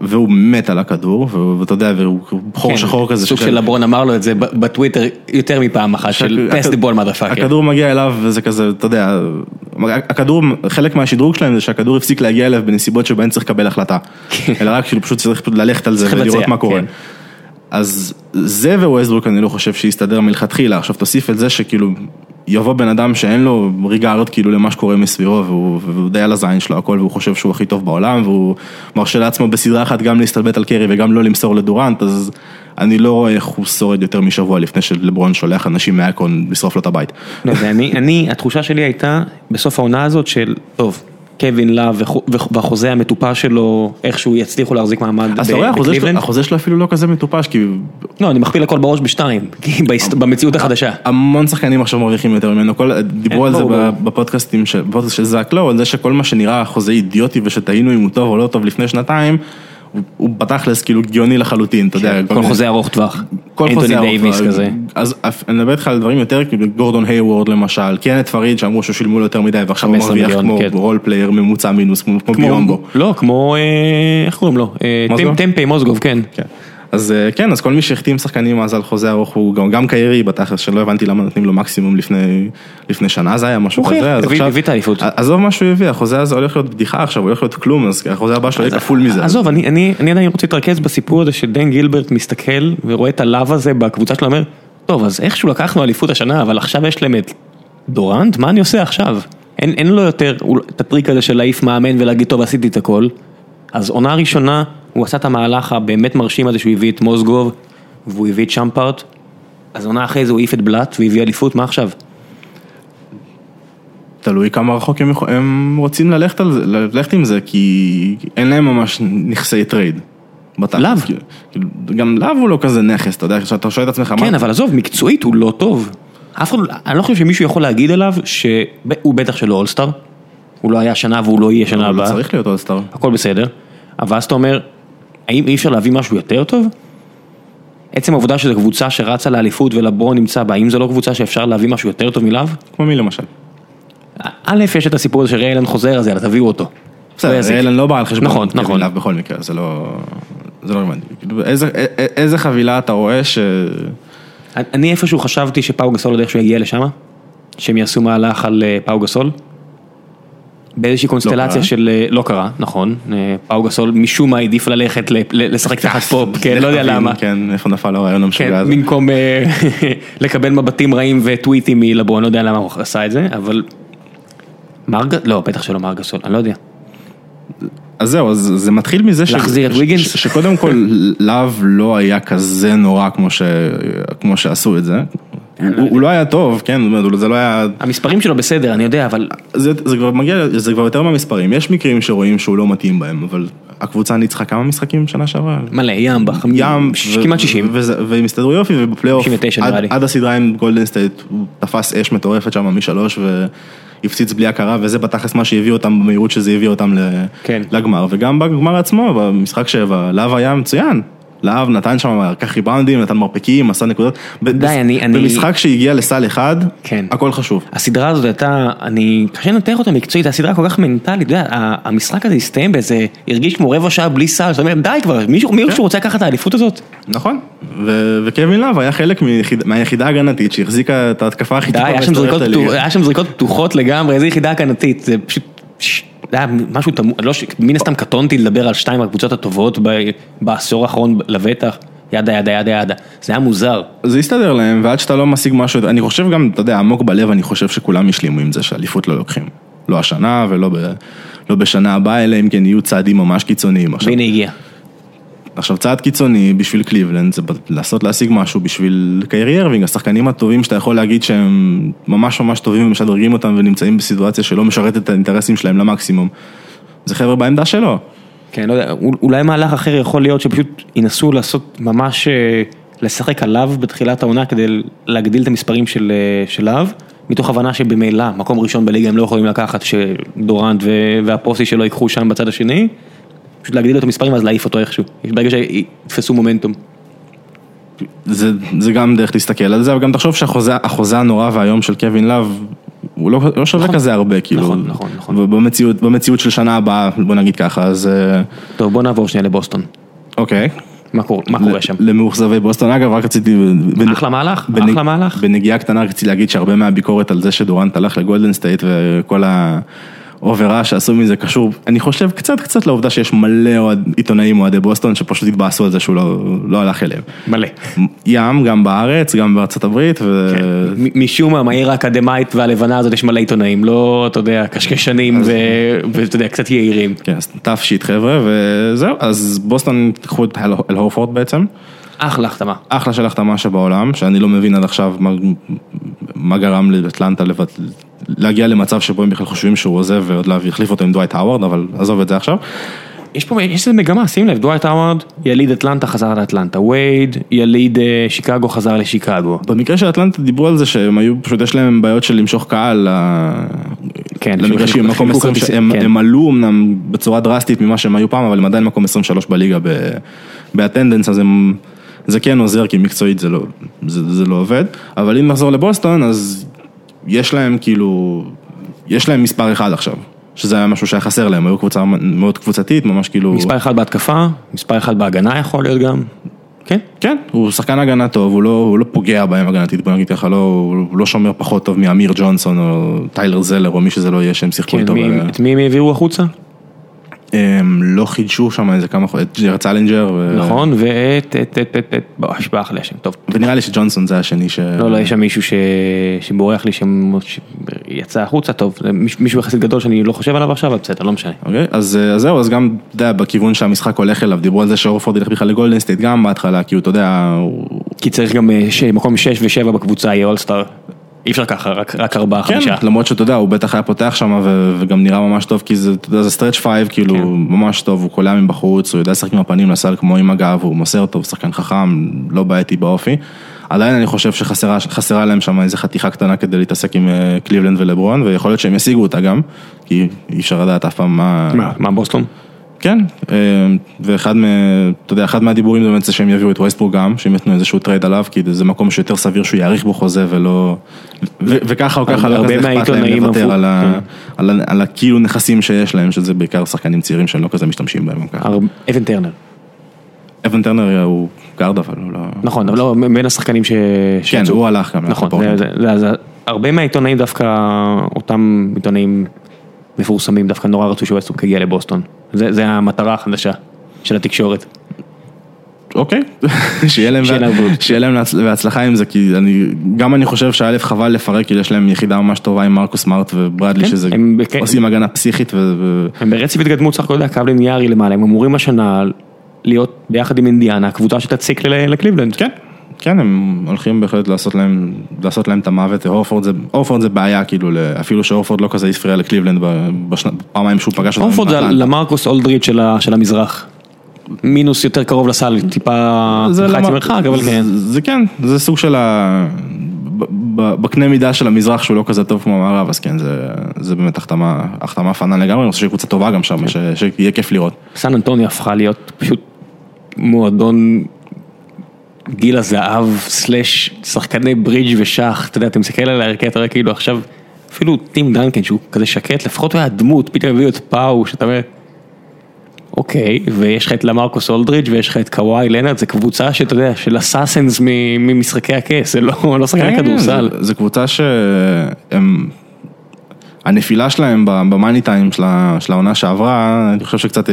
והוא מת על הכדור, ואתה יודע, והוא חור כן, שחור כזה. סוג של לברון אמר לו את זה בטוויטר יותר מפעם אחת, של הכ- pass the ball motherfucker. הכדור מגיע אליו וזה כזה, אתה יודע, הכדור, חלק מהשדרוג שלהם זה שהכדור הפסיק להגיע אליו בנסיבות שבהן צריך לקבל החלטה. אלא רק כאילו פשוט צריך ללכת על זה ולראות מה קורה. כן. אז זה וווסטברוק אני לא חושב שיסתדר מלכתחילה, עכשיו תוסיף את זה שכאילו יבוא בן אדם שאין לו regard כאילו למה שקורה מסביבו והוא, והוא די על הזין שלו הכל והוא חושב שהוא הכי טוב בעולם והוא מרשה לעצמו בסדרה אחת גם להסתלבט על קרי וגם לא למסור לדורנט אז אני לא רואה איך הוא שורד יותר משבוע לפני שלברון שולח אנשים מאקרון לשרוף לו את הבית. לא יודע, אני, אני, התחושה שלי הייתה בסוף העונה הזאת של, טוב, קווין לאב והחוזה המטופש שלו, איכשהו יצליחו להחזיק מעמד אז אתה רואה, החוזה שלו- בקליבלנד. אפילו לא כזה מטופש כי לא, אני מכפיל הכל בראש בשתיים, <laughs> בהיסט- במציאות החדשה. המון שחקנים עכשיו מרוויחים יותר ממנו, דיברו כן, על זה. בפודקאסטים של, זאק לואו, על זה שכל מה שנראה חוזה אידיוטי ושטעינו אם הוא טוב או לא טוב לפני שנתיים, הוא, בתכלס כאילו גאוני לחלוטין, אתה יודע. כל מיני- חוזה ארוך טווח. כל חוזה ארוך דייוויס טווח. כזה. אז אני מדבר איתך על דברים יותר, כאילו גורדון היוורד למשל, קנט פריד שאמרו ששילמו לו יותר מדי ועכשיו הוא 15 מרוויח כמו כן. role player ממוצע מינוס, כמו ביומבו. לא, כמו, אה, איך קוראים לו? אה, טימופיי מוזגוב, כן. אז אה, כן, אז כל מי שהחתים שחקנים אז על חוזה ארוך הוא גם, גם קיירי בתכלס, שלא הבנתי למה נותנים לו מקסימום לפני, לפני שנה זה היה משהו כזה, אז הביא- את האליפות. עזוב מה שהוא הביא, החוזה הזה הולך להיות בדיחה עכשיו, הוא הולך להיות כלום, אז החוזה הבא שלו יהיה כפול מזה. עזוב, אני, אני, אני עדיין רוצה להתרכז בסיפור הזה שדן גילברט מסתכל ורואה את הלאו הזה בקבוצה שלו, אומר, טוב, אז איכשהו לקחנו אליפות השנה, אבל עכשיו יש להם את דורנט, מה אני עושה עכשיו? אין, אין לו יותר הוא- את הטריק הזה של להעיף מאמן ולהגיד, טוב, עשיתי את הכל. אז עונה ראשונה, הוא עשה את המהלך הבאמת מרשים הזה שהוא הביא את מוסגוב, והוא הביא את שאמפרט. אז עונה אחרי זה הוא העיף את בלאט והביא אליפות, מה עכשיו? תלוי כמה רחוק הם, יכול- הם רוצים ללכת, על זה, ללכת עם זה, כי אין להם ממש נכסי טרייד. לאב. כאילו, כאילו, גם לאב הוא לא כזה נכס, אתה יודע, כשאתה שואל את עצמך, כן, מה, אבל עזוב, מקצועית הוא לא טוב. אף אחד, אני לא חושב שמישהו יכול להגיד עליו שהוא בטח שלא אולסטאר. הוא לא היה שנה והוא לא יהיה שנה הוא הבאה. צריך להיות אולסטאר. הכל בסדר. אבל אז אתה אומר, האם אי אפשר להביא משהו יותר טוב? עצם העובדה שזו קבוצה שרצה לאליפות ולברון נמצא בה, האם זו לא קבוצה שאפשר להביא משהו יותר טוב מלאו? כמו מי למשל? א', יש את הסיפור הזה שריי אלן חוזר, אז יאללה, תביאו אותו. בסדר, אלן לא בא על חשבון נכון, נכון. בכל מקרה, זה לא... זה לא רלוונטי. כאילו, איזה- חבילה אתה רואה ש... אני איפשהו חשבתי שפאו גסול עוד איכשהו יגיע לשם, שהם יעשו מהלך על אה, פאו גסול. באיזושהי קונסטלציה קרה. של, אה, לא קרה, נכון, אה, פאו גסול משום מה העדיף ללכת לשחק תחת <laughs> פופ, כן, לא יודע למה. כן, איפה נפל הרעיון כן, המשוגע הזה. במקום אה, <laughs> לקבל מבטים רעים וטוויטים מלברון, לא יודע למה הוא עשה את זה, אבל... מרגה, לא, בטח שלא מרגסול, אני לא יודע. אז זהו, אז זה מתחיל מזה ש... להחזיר את ויגינס? שקודם כל, <laughs> לאב לא היה כזה נורא כמו ש- כמו שעשו את זה. הוא- הוא לא היה טוב, כן, זאת אומרת, זה לא היה... המספרים שלו בסדר, אני יודע, אבל זה, זה כבר מגיע, זה כבר יותר מהמספרים, יש מקרים שרואים שהוא לא מתאים בהם, אבל הקבוצה ניצחה כמה משחקים שנה שעברה? מלא, ים, בחמ- ים, ש- כמעט 60. וזה- והם הסתדרו יופי, ובפלייאוף, 59 עד-. עד הסדרה עם גולדן סטייט, הוא תפס אש מטורפת שם משלוש, והפציץ בלי הכרה, וזה בתכלס מה שהביא אותם במהירות שזה הביא אותם ל- כן. לגמר, וגם בגמר עצמו, במשחק שבע, לאב היה מצוין. לאב נתן שם, לקח ריבאונדים, נתן מרפקים, עשה נקודות. די, אני- אני- במשחק שהגיע לסל אחד, כן. הכל חשוב. הסדרה הזאת הייתה, אני, קשה לנתח אותה מקצועית, הסדרה כל כך מנטלית, המשחק הזה הסתיים באיזה, הרגיש כמו רבע שעה בלי סל, זאת אומרת, די כבר, מישהו מישהו רוצה לקחת את האליפות הזאת? נכון, וקווין להב היה חלק מהיחידה ההגנתית שהחזיקה את ההתקפה הכי די, טובה היה שם זריקות הליגה. היה שם זריקות פתוחות לגמרי, איזה יחידה הגנתית, זה פשוט, זה היה משהו תמוה, לא ש- מן הסתם קטונתי לדבר על שתיים הקבוצות הטובות ב- בעשור האחרון לבטח, ידה ידה ידה ידה, זה היה מוזר. זה הסתדר להם, ועד שאתה לא משיג משהו, אני חושב גם, אתה יודע, עמוק בלב, אני חושב שכולם השלימו עם זה שאליפות לא לוקחים. לא השנה ולא ב, לא בשנה הבאה, אלא אם כן יהיו צעדים ממש קיצוניים. עכשיו, והנה הגיע. עכשיו צעד קיצוני בשביל קליבלנד זה לעשות להשיג משהו בשביל קיירי ארווינג, השחקנים הטובים שאתה יכול להגיד שהם ממש ממש טובים ומשדרגים אותם ונמצאים בסיטואציה שלא משרתת את האינטרסים שלהם למקסימום. זה חבר'ה בעמדה שלו. כן, לא יודע, אול- אולי מהלך אחר יכול להיות שפשוט ינסו לעשות ממש, אה, לשחק עליו בתחילת העונה כדי להגדיל את המספרים של אה, של להב, מתוך הבנה שבמילא מקום ראשון בליגה הם לא יכולים לקחת, שדורנט והפוסי שלו ייקחו שם בצד השני, פשוט להגדיל את המספרים ואז להעיף אותו איכשהו, ברגע שיתפסו מומנטום. זה, זה גם דרך להסתכל על זה, אבל גם תחשוב שהחוזה החוזה הנורא והיום של קווין לאב, הוא לא, לא שווה נכון. כזה הרבה, כאילו. נכון, נכון, נכון. ובמציאות, במציאות של שנה הבאה, בוא נגיד ככה, אז אה, טוב, בוא נעבור שנייה לבוסטון. אוקיי. מה קורה, מה קורה שם? למאוכזבי בוסטון, אגב, רק רציתי... בנ- אחלה מהלך, בנ- אחלה מהלך. בנגיעה קטנה רציתי להגיד שהרבה מהביקורת על זה שדורנט הלך לגולדן סטייט וכל האוברה שעשו מזה קשור, אני חושב קצת קצת לעובדה שיש מלא עיתונאים אוהדי בוסטון שפשוט התבאסו על זה שהוא לא, לא הלך אליהם. מלא. ים, גם בארץ, גם בארצות הברית, ו... מ- משום מה, מהעיר האקדמאית והלבנה הזאת יש מלא עיתונאים, לא, אתה יודע, קשקשנים ו- ואתה יודע, קצת יהירים. כן, אז tough shit חבר'ה, וזהו, אז בוסטון לקחו את אל אל הורפורד בעצם. אחלה החתמה. אחלה של החתמה שבעולם, שאני לא מבין עד עכשיו מה, מה גרם לאטלנטה לבט... להגיע למצב שבו הם בכלל חושבים שהוא עוזב ועוד להביא, יחליף אותו עם דווייט האוורד, אבל עזוב את זה עכשיו. יש פה, יש איזה מגמה, שים לב, דווייט האוורד, יליד אטלנטה חזר לאטלנטה, וייד, יליד אה, שיקגו חזר לשיקגו. במקרה של אטלנטה דיברו על זה שהם היו, פשוט יש להם בעיות של למשוך קהל כן, למגרשים, חילקו- מקום חילקו 20, כרטיסים, הם, כן. הם עלו אמנם בצורה דרסטית ממה שהם היו פעם, אבל הם עדיין מקום 23 בליגה באטנדנס, אז הם, זה כן עוזר, כי מקצועית זה לא, זה, זה לא עובד, אבל אם נחזור לבוסטון, אז יש להם כאילו, יש להם מספר אחד עכשיו, שזה היה משהו שהיה חסר להם, היו קבוצה מאוד קבוצתית, ממש כאילו, מספר אחד בהתקפה, מספר אחד בהגנה יכול להיות גם. כן? כן, הוא שחקן הגנה טוב, הוא לא, הוא לא פוגע בהם הגנתית, בוא נגיד ככה, לא, הוא לא שומר פחות טוב מאמיר ג'ונסון או טיילר זלר או מי שזה לא יהיה שהם שיחקו כן, איתו. מי- ב- את מי הם העבירו החוצה? הם לא חידשו שם איזה כמה חודשים, את ג'רד סלינג'ר, ו- נכון, ואת, את, את, את, את, בוא, השפעה לי השם, טוב. ונראה לי שג'ונסון זה השני ש... לא, לא, יש שם מישהו ש... שבורח לי, שיצא החוצה, טוב, מישהו יחסית גדול שאני לא חושב עליו עכשיו, אבל בסדר, לא משנה. אוקיי, אז אה, אז זהו, אז גם, אתה יודע, בכיוון שהמשחק הולך אליו, דיברו על זה שהורפורד ילך בכלל לגולדן סטייט גם בהתחלה, כי הוא, אתה יודע, הוא... כי צריך גם אה, ש- מקום 6 ו-7 בקבוצה יהיה אולסטאר. אי אפשר ככה, רק, רק 4 כן, 5 למרות שאתה יודע, הוא בטח היה פותח שם וגם נראה ממש טוב, כי זה, אתה יודע, זה stretch five, כאילו, כן. ממש טוב, הוא קולע מבחוץ, הוא יודע לשחק עם הפנים לסל כמו עם הגב, הוא מוסר טוב, שחקן חכם, לא בעייתי באופי. עדיין אני חושב שחסרה חסרה להם שם איזה חתיכה קטנה כדי להתעסק עם אה, קליבלנד ולברון, ויכול להיות שהם ישיגו אותה גם, כי אי אפשר לדעת אף פעם מה... מה, מה בוסטון? כן, אה, ואחד מה... אתה יודע, אחד מהדיבורים זה באמת זה שהם יביאו את ווסטברוק גם, שהם יתנו איזשהו טרייד עליו, כי זה מקום שיותר סביר שהוא יאריך בו חוזה ולא... ו- וככה או ככה לא כזה אכפת להם לוותר על ה- כן. על ה- על הכאילו נכסים שיש להם, שזה בעיקר שחקנים צעירים שהם לא כזה משתמשים בהם אבן טרנר. אבן טרנר הוא גארד אבל הוא לא... נכון, אבל לא, בין השחקנים ש... כן. הוא הלך גם. נכון, זה- הרבה מהעיתונאים דווקא, אותם עיתונאים מפורסמים דווקא נורא רצו שווסטברוק יגיע לבוסטון. זה זה המטרה החדשה של התקשורת. אוקיי, <laughs> שיהיה להם, שיהיה להם בהצלחה עם זה, כי אני, גם אני חושב שא' חבל לפרק, כי יש להם יחידה ממש טובה עם מרקוס מארט וברדלי, כן, שזה הם עושים הגנה פסיכית, ו- הם ברצף התקדמות סך הכל, אתה יודע, קו ליניארי למעלה, הם אמורים השנה להיות ביחד עם אינדיאנה, הקבוצה שתציק לקליבלנד. כן, כן, הם הולכים בהחלט לעשות להם, לעשות להם את המוות, אורפורד זה, אורפורד זה בעיה, כאילו, אפילו שאורפורד לא כזה הפריע לקליבלנד ב- בשנה- פעמיים שהוא פגש אותם. אורפורד זה. למרקוס אולדריץ' של של המזרח. מינוס יותר קרוב לסל, טיפה חצי מרחק, אבל כן. זה, כן, זה סוג של ה... בקנה מידה של המזרח שהוא לא כזה טוב כמו המערב, אז כן, זה, זה באמת החתמה, החתמה פאנה לגמרי, אני חושב שהיא קבוצה טובה גם שם, כן. ש, שיהיה כיף לראות. סן אנטוניה הפכה להיות פשוט מועדון גיל הזהב סלאש שחקני ברידג' ושח, אתה יודע, אתה מסתכל על ההרכב, אתה רואה כאילו עכשיו, אפילו טים דנקן שהוא כזה שקט, לפחות הוא היה דמות, פתאום הביאו את פאו, שאתה אומר, אוקיי, ויש לך את למרקוס אולדריץ' ויש לך את קוואי לנארד, זה קבוצה שאתה יודע, של אסאסנס ממשחקי הכס, זה לא לא שחקני כן, כדורסל. זה, זה קבוצה שהם, הנפילה שלהם במאני טיים של העונה שעברה, אני חושב שקצת...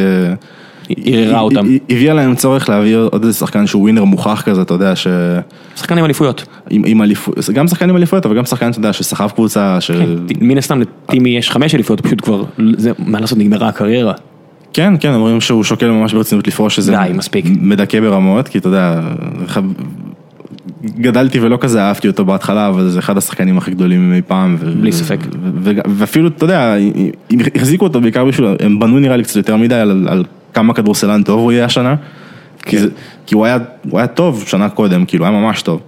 ערערה אותם. הביאה להם צורך להביא עוד איזה שחקן שהוא ווינר מוכח כזה, אתה יודע, ש... שחקן עם אליפויות. עם, עם אליפות, זה גם שחקן עם אליפויות, אבל גם שחקן, אתה יודע, שסחב קבוצה, ש... מן הסתם לטימי יש חמש אליפויות, פשוט כבר, זה, מה לעשות, נגמרה הקריירה. כן, כן, אומרים שהוא שוקל ממש ברצינות לפרוש, שזה די, מספיק. מדכא ברמות, כי אתה יודע, ח- גדלתי ולא כזה אהבתי אותו בהתחלה, אבל זה אחד השחקנים הכי גדולים מאי פעם. ו- בלי ספק. ו- ו- ואפילו, אתה יודע, החזיקו אותו בעיקר בשביל, הם בנו נראה לי קצת יותר מדי על, על כמה כדורסלן טוב הוא יהיה השנה. כי, זה, כי הוא, היה, הוא היה טוב שנה קודם, כאילו, היה ממש טוב.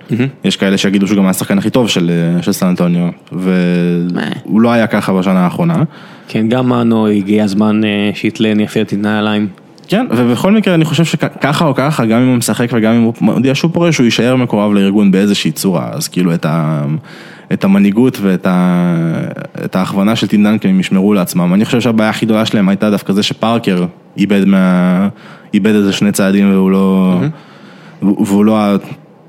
יש כאלה שיגידו שהוא גם היה השחקן הכי טוב של, של סן אנטוניו, והוא לא היה ככה בשנה האחרונה. כן, גם מנו הגיע הזמן אה, שיתלן יפה את הנעליים. כן, ובכל מקרה אני חושב שככה או ככה, גם אם הוא משחק וגם אם הוא מודיע שהוא פורש, הוא יישאר מקורב לארגון באיזושהי צורה, אז כאילו את, ה, את המנהיגות ואת ה, את ההכוונה של טים דנקן הם ישמרו לעצמם. אני חושב שהבעיה הכי גדולה שלהם הייתה דווקא זה שפארקר איבד, מה, איבד איזה שני צעדים והוא לא, והוא לא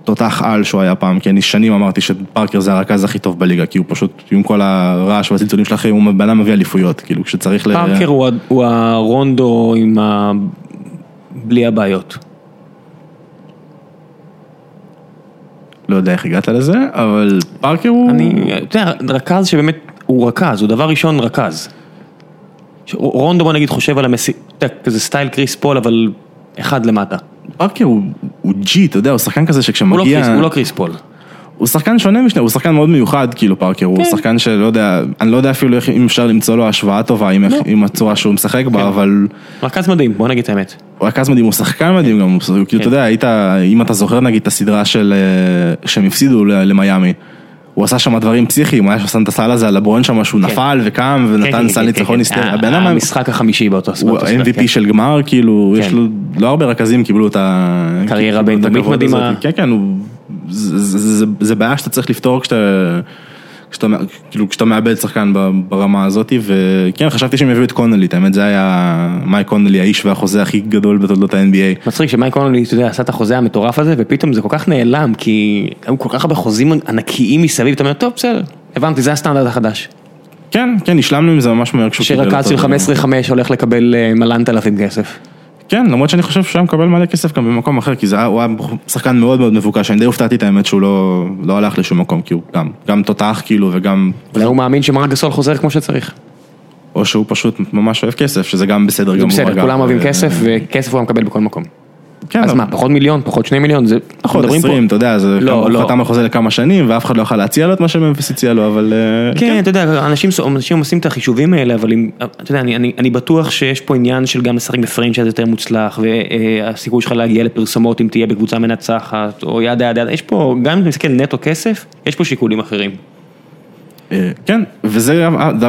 התותח על שהוא היה פעם, כי אני שנים אמרתי שפארקר זה הרכז הכי טוב בליגה, כי הוא פשוט, עם כל הרעש והצלצולים של האחרים, הוא בן אדם מביא אליפויות, כאילו כשצריך ל... פארקר הוא הוא הרונדו עם ה... בלי הבעיות. לא יודע איך הגעת לזה, אבל פארקר הוא... אני, אתה יודע, רכז שבאמת, הוא רכז, הוא דבר ראשון רכז. רונדו בוא נגיד חושב על המסי... אתה יודע, כזה סטייל קריס פול, אבל אחד למטה. פארקר הוא, הוא ג'י, אתה יודע, הוא שחקן כזה הוא לא שכשמגיע... קריס- הוא לא קריס פול. הוא שחקן שונה משנה, הוא שחקן מאוד מיוחד, כאילו פארקר, הוא כן. שחקן שלא יודע, אני לא יודע אפילו איך, אם אפשר למצוא לו השוואה טובה עם, לא. עם הצורה שהוא משחק כן. בה, אבל רכז מדהים, בוא נגיד את האמת. הוא רכז מדהים, הוא שחקן מדהים גם, הוא, כאילו, כן. אתה יודע, היית, אם אתה זוכר נגיד את הסדרה של, אה, שהם הפסידו ל- למיאמי. הוא עשה שם דברים פסיכיים, הוא היה שם את הסל הזה על הברון שם שהוא כן. נפל וקם כן, ונתן כן, סל כן, ניצחון כן, כן. אדם המשחק החמישי באותו הוא ספרט, ה-MVP כן. של גמר, כאילו, יש כן. לו, לא הרבה רכזים קיבלו את ה... קריירה בינלאומית הכבוד מדהימה. הזה. כן, כן, הוא- זה- זה זה- זה בעיה שאתה צריך לפתור כשאתה כשאתה, כאילו, כשאתה מאבד שחקן ברמה הזאת, וכן, חשבתי שהם יביאו את קונלי, האמת זה היה מייק קונלי, האיש והחוזה הכי גדול בתולדות ה-NBA. מצחיק שמייק קונלי, אתה יודע, עשה את החוזה המטורף הזה, ופתאום זה כל כך נעלם, כי היו כל כך הרבה חוזים ענקיים מסביב, אתה אומר, טוב, בסדר, הבנתי, זה הסטנדרט החדש. כן, כן, השלמנו עם זה ממש מהר כשהוא קיבל אותו. שרקץ של 15-5 הולך לקבל אה, מלנת אלפים כסף. כן, למרות שאני חושב שהוא היה מקבל מלא כסף גם במקום אחר, כי זה הוא היה שחקן מאוד מאוד מבוקש, אני די הופתעתי את האמת שהוא לא, לא הלך לשום מקום, כי הוא גם, גם תותח כאילו וגם... אולי הוא מאמין שמרק גסול חוזר כמו שצריך. או שהוא פשוט ממש אוהב כסף, שזה גם בסדר גמור. בסדר, כולם אוהבים כסף, וכסף הוא מקבל בכל מקום. כן, אז מה, פחות מיליון, פחות שני מיליון, זה, פחות עשרים, אתה יודע, זה לא, לא. חתם על חוזה לכמה שנים, ואף אחד לא יכול להציע לו את מה שממפיס הציע לו, אבל... אה, כן, כן, אתה יודע, אנשים עושים את החישובים האלה, אבל אתה יודע, אני בטוח שיש פה עניין של גם לשחק בפרנצ'ייז יותר מוצלח, והסיכוי שלך להגיע לפרסומות אם תהיה בקבוצה מנצחת, או ידה ידה, יש פה, גם אם אתה מסתכל נטו כסף, יש פה שיקולים אחרים. אה, כן, וזה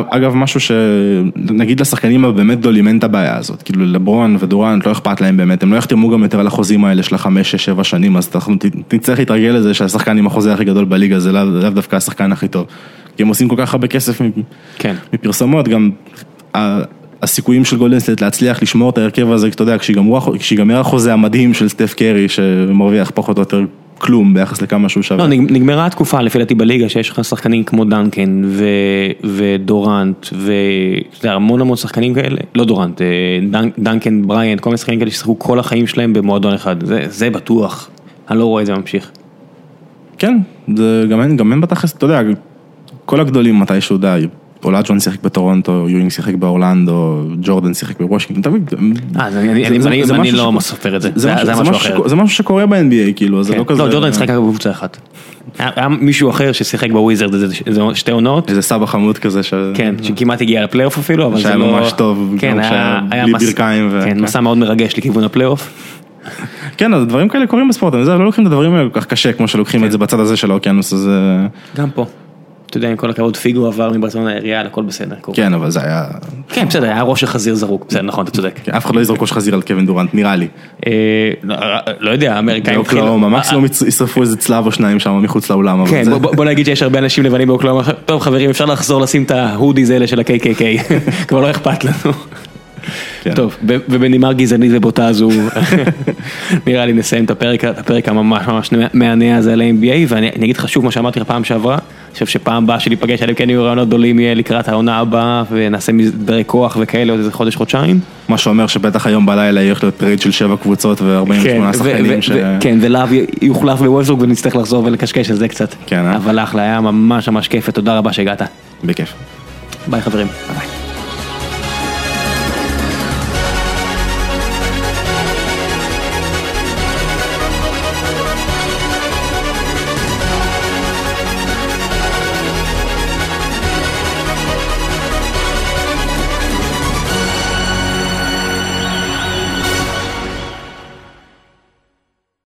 אגב משהו שנגיד לשחקנים הבאמת גדולים אין את הבעיה הזאת, כאילו לברון ודורנט לא אכפת להם באמת, הם לא יחתמו גם יותר על החוזים האלה של החמש, שש, שבע שנים, אז אנחנו נצטרך להתרגל לזה שהשחקן עם החוזה הכי גדול בליגה זה לאו דווקא השחקן הכי טוב, כי הם עושים כל כך הרבה כסף כן. מפרסומות, גם הסיכויים של גולדן סטייט להצליח לשמור את ההרכב הזה, אתה יודע, כשיגמר החוזה המדהים של סטף קרי שמרוויח פחות או יותר כלום ביחס לכמה שהוא שווה. לא, נגמרה התקופה לפי דעתי בליגה שיש לך שחקנים כמו דנקן ודורנט והמון המון שחקנים כאלה, לא דורנט, אה, דנקן, בריינט, כל מיני שחקנים כאלה ששיחקו כל החיים שלהם במועדון אחד, זה בטוח, אני לא רואה את זה ממשיך. כן, גם הם בתכלס, אתה יודע, כל הגדולים מתישהו די. אולאג'ון שיחק בטורונטו, יואינג שיחק באורלנדו, ג'ורדן שיחק בוושינגטון, תמיד. אה, אני לא סופר את זה, זה משהו אחר. זה משהו שקורה ב-NBA, כאילו, זה כן. לא כזה... לא, ג'ורדן שיחק רק בקבוצה אחת. היה מישהו אחר ששיחק בוויזרד, זה שתי עונות. איזה סבא חמוד כזה. כן, שכמעט הגיע לפלייאוף אפילו, אבל זה לא... שהיה ממש טוב, כן, היה בלי כן, מסע מאוד מרגש לכיוון הפלייאוף. כן, אז דברים כאלה קורים בספורט, לא לוקחים את הדברים האלה כל כך קשה כמו שלוקחים את זה בצד הזה של האוקיינוס, אז... גם פה. אתה יודע, עם כל הכבוד פיגו עבר מברצלונה לעירייה, הכל בסדר. כן, אבל זה היה... כן, בסדר, היה ראש של חזיר זרוק, בסדר, נכון, אתה צודק. כן, אף אחד לא יזרוק ראש חזיר על קווין דורנט, נראה לי. אה, לא, לא יודע, האמריקאים התחילו... מקסימום ישרפו איזה צלב או שניים שם מחוץ לאולם. כן, בוא נגיד שיש הרבה אנשים לבנים באוקלהומה, טוב חברים, אפשר לחזור לשים את ה hoodies האלה של ה-KKK, <laughs> כבר לא אכפת לנו. כן. טוב, ובנימה גזענית ובוטה הזו, <laughs> נראה לי נסיים את הפרק הממש ממש מהנה הזה על ה-NBA, ואני אגיד לך שוב מה שאמרתי לך פעם שעברה, אני חושב שפעם הבאה שניפגש עליהם כן יהיו רעיונות גדולים יהיה לקראת העונה הבאה, ונעשה מסדרי כוח וכאלה עוד איזה חודש חודשיים. מה שאומר שבטח היום בלילה יהיה להיות trade של שבע קבוצות ו-48 כן, שחקנים. כן, ולאב יוחלף בווסטברוק ונצטרך לחזור ולקשקש על זה קצת. כן, אה? אבל אחלה, היה ממש ממש כיף ותודה רבה שהגעת. בכיף. ביי חברים. ביי.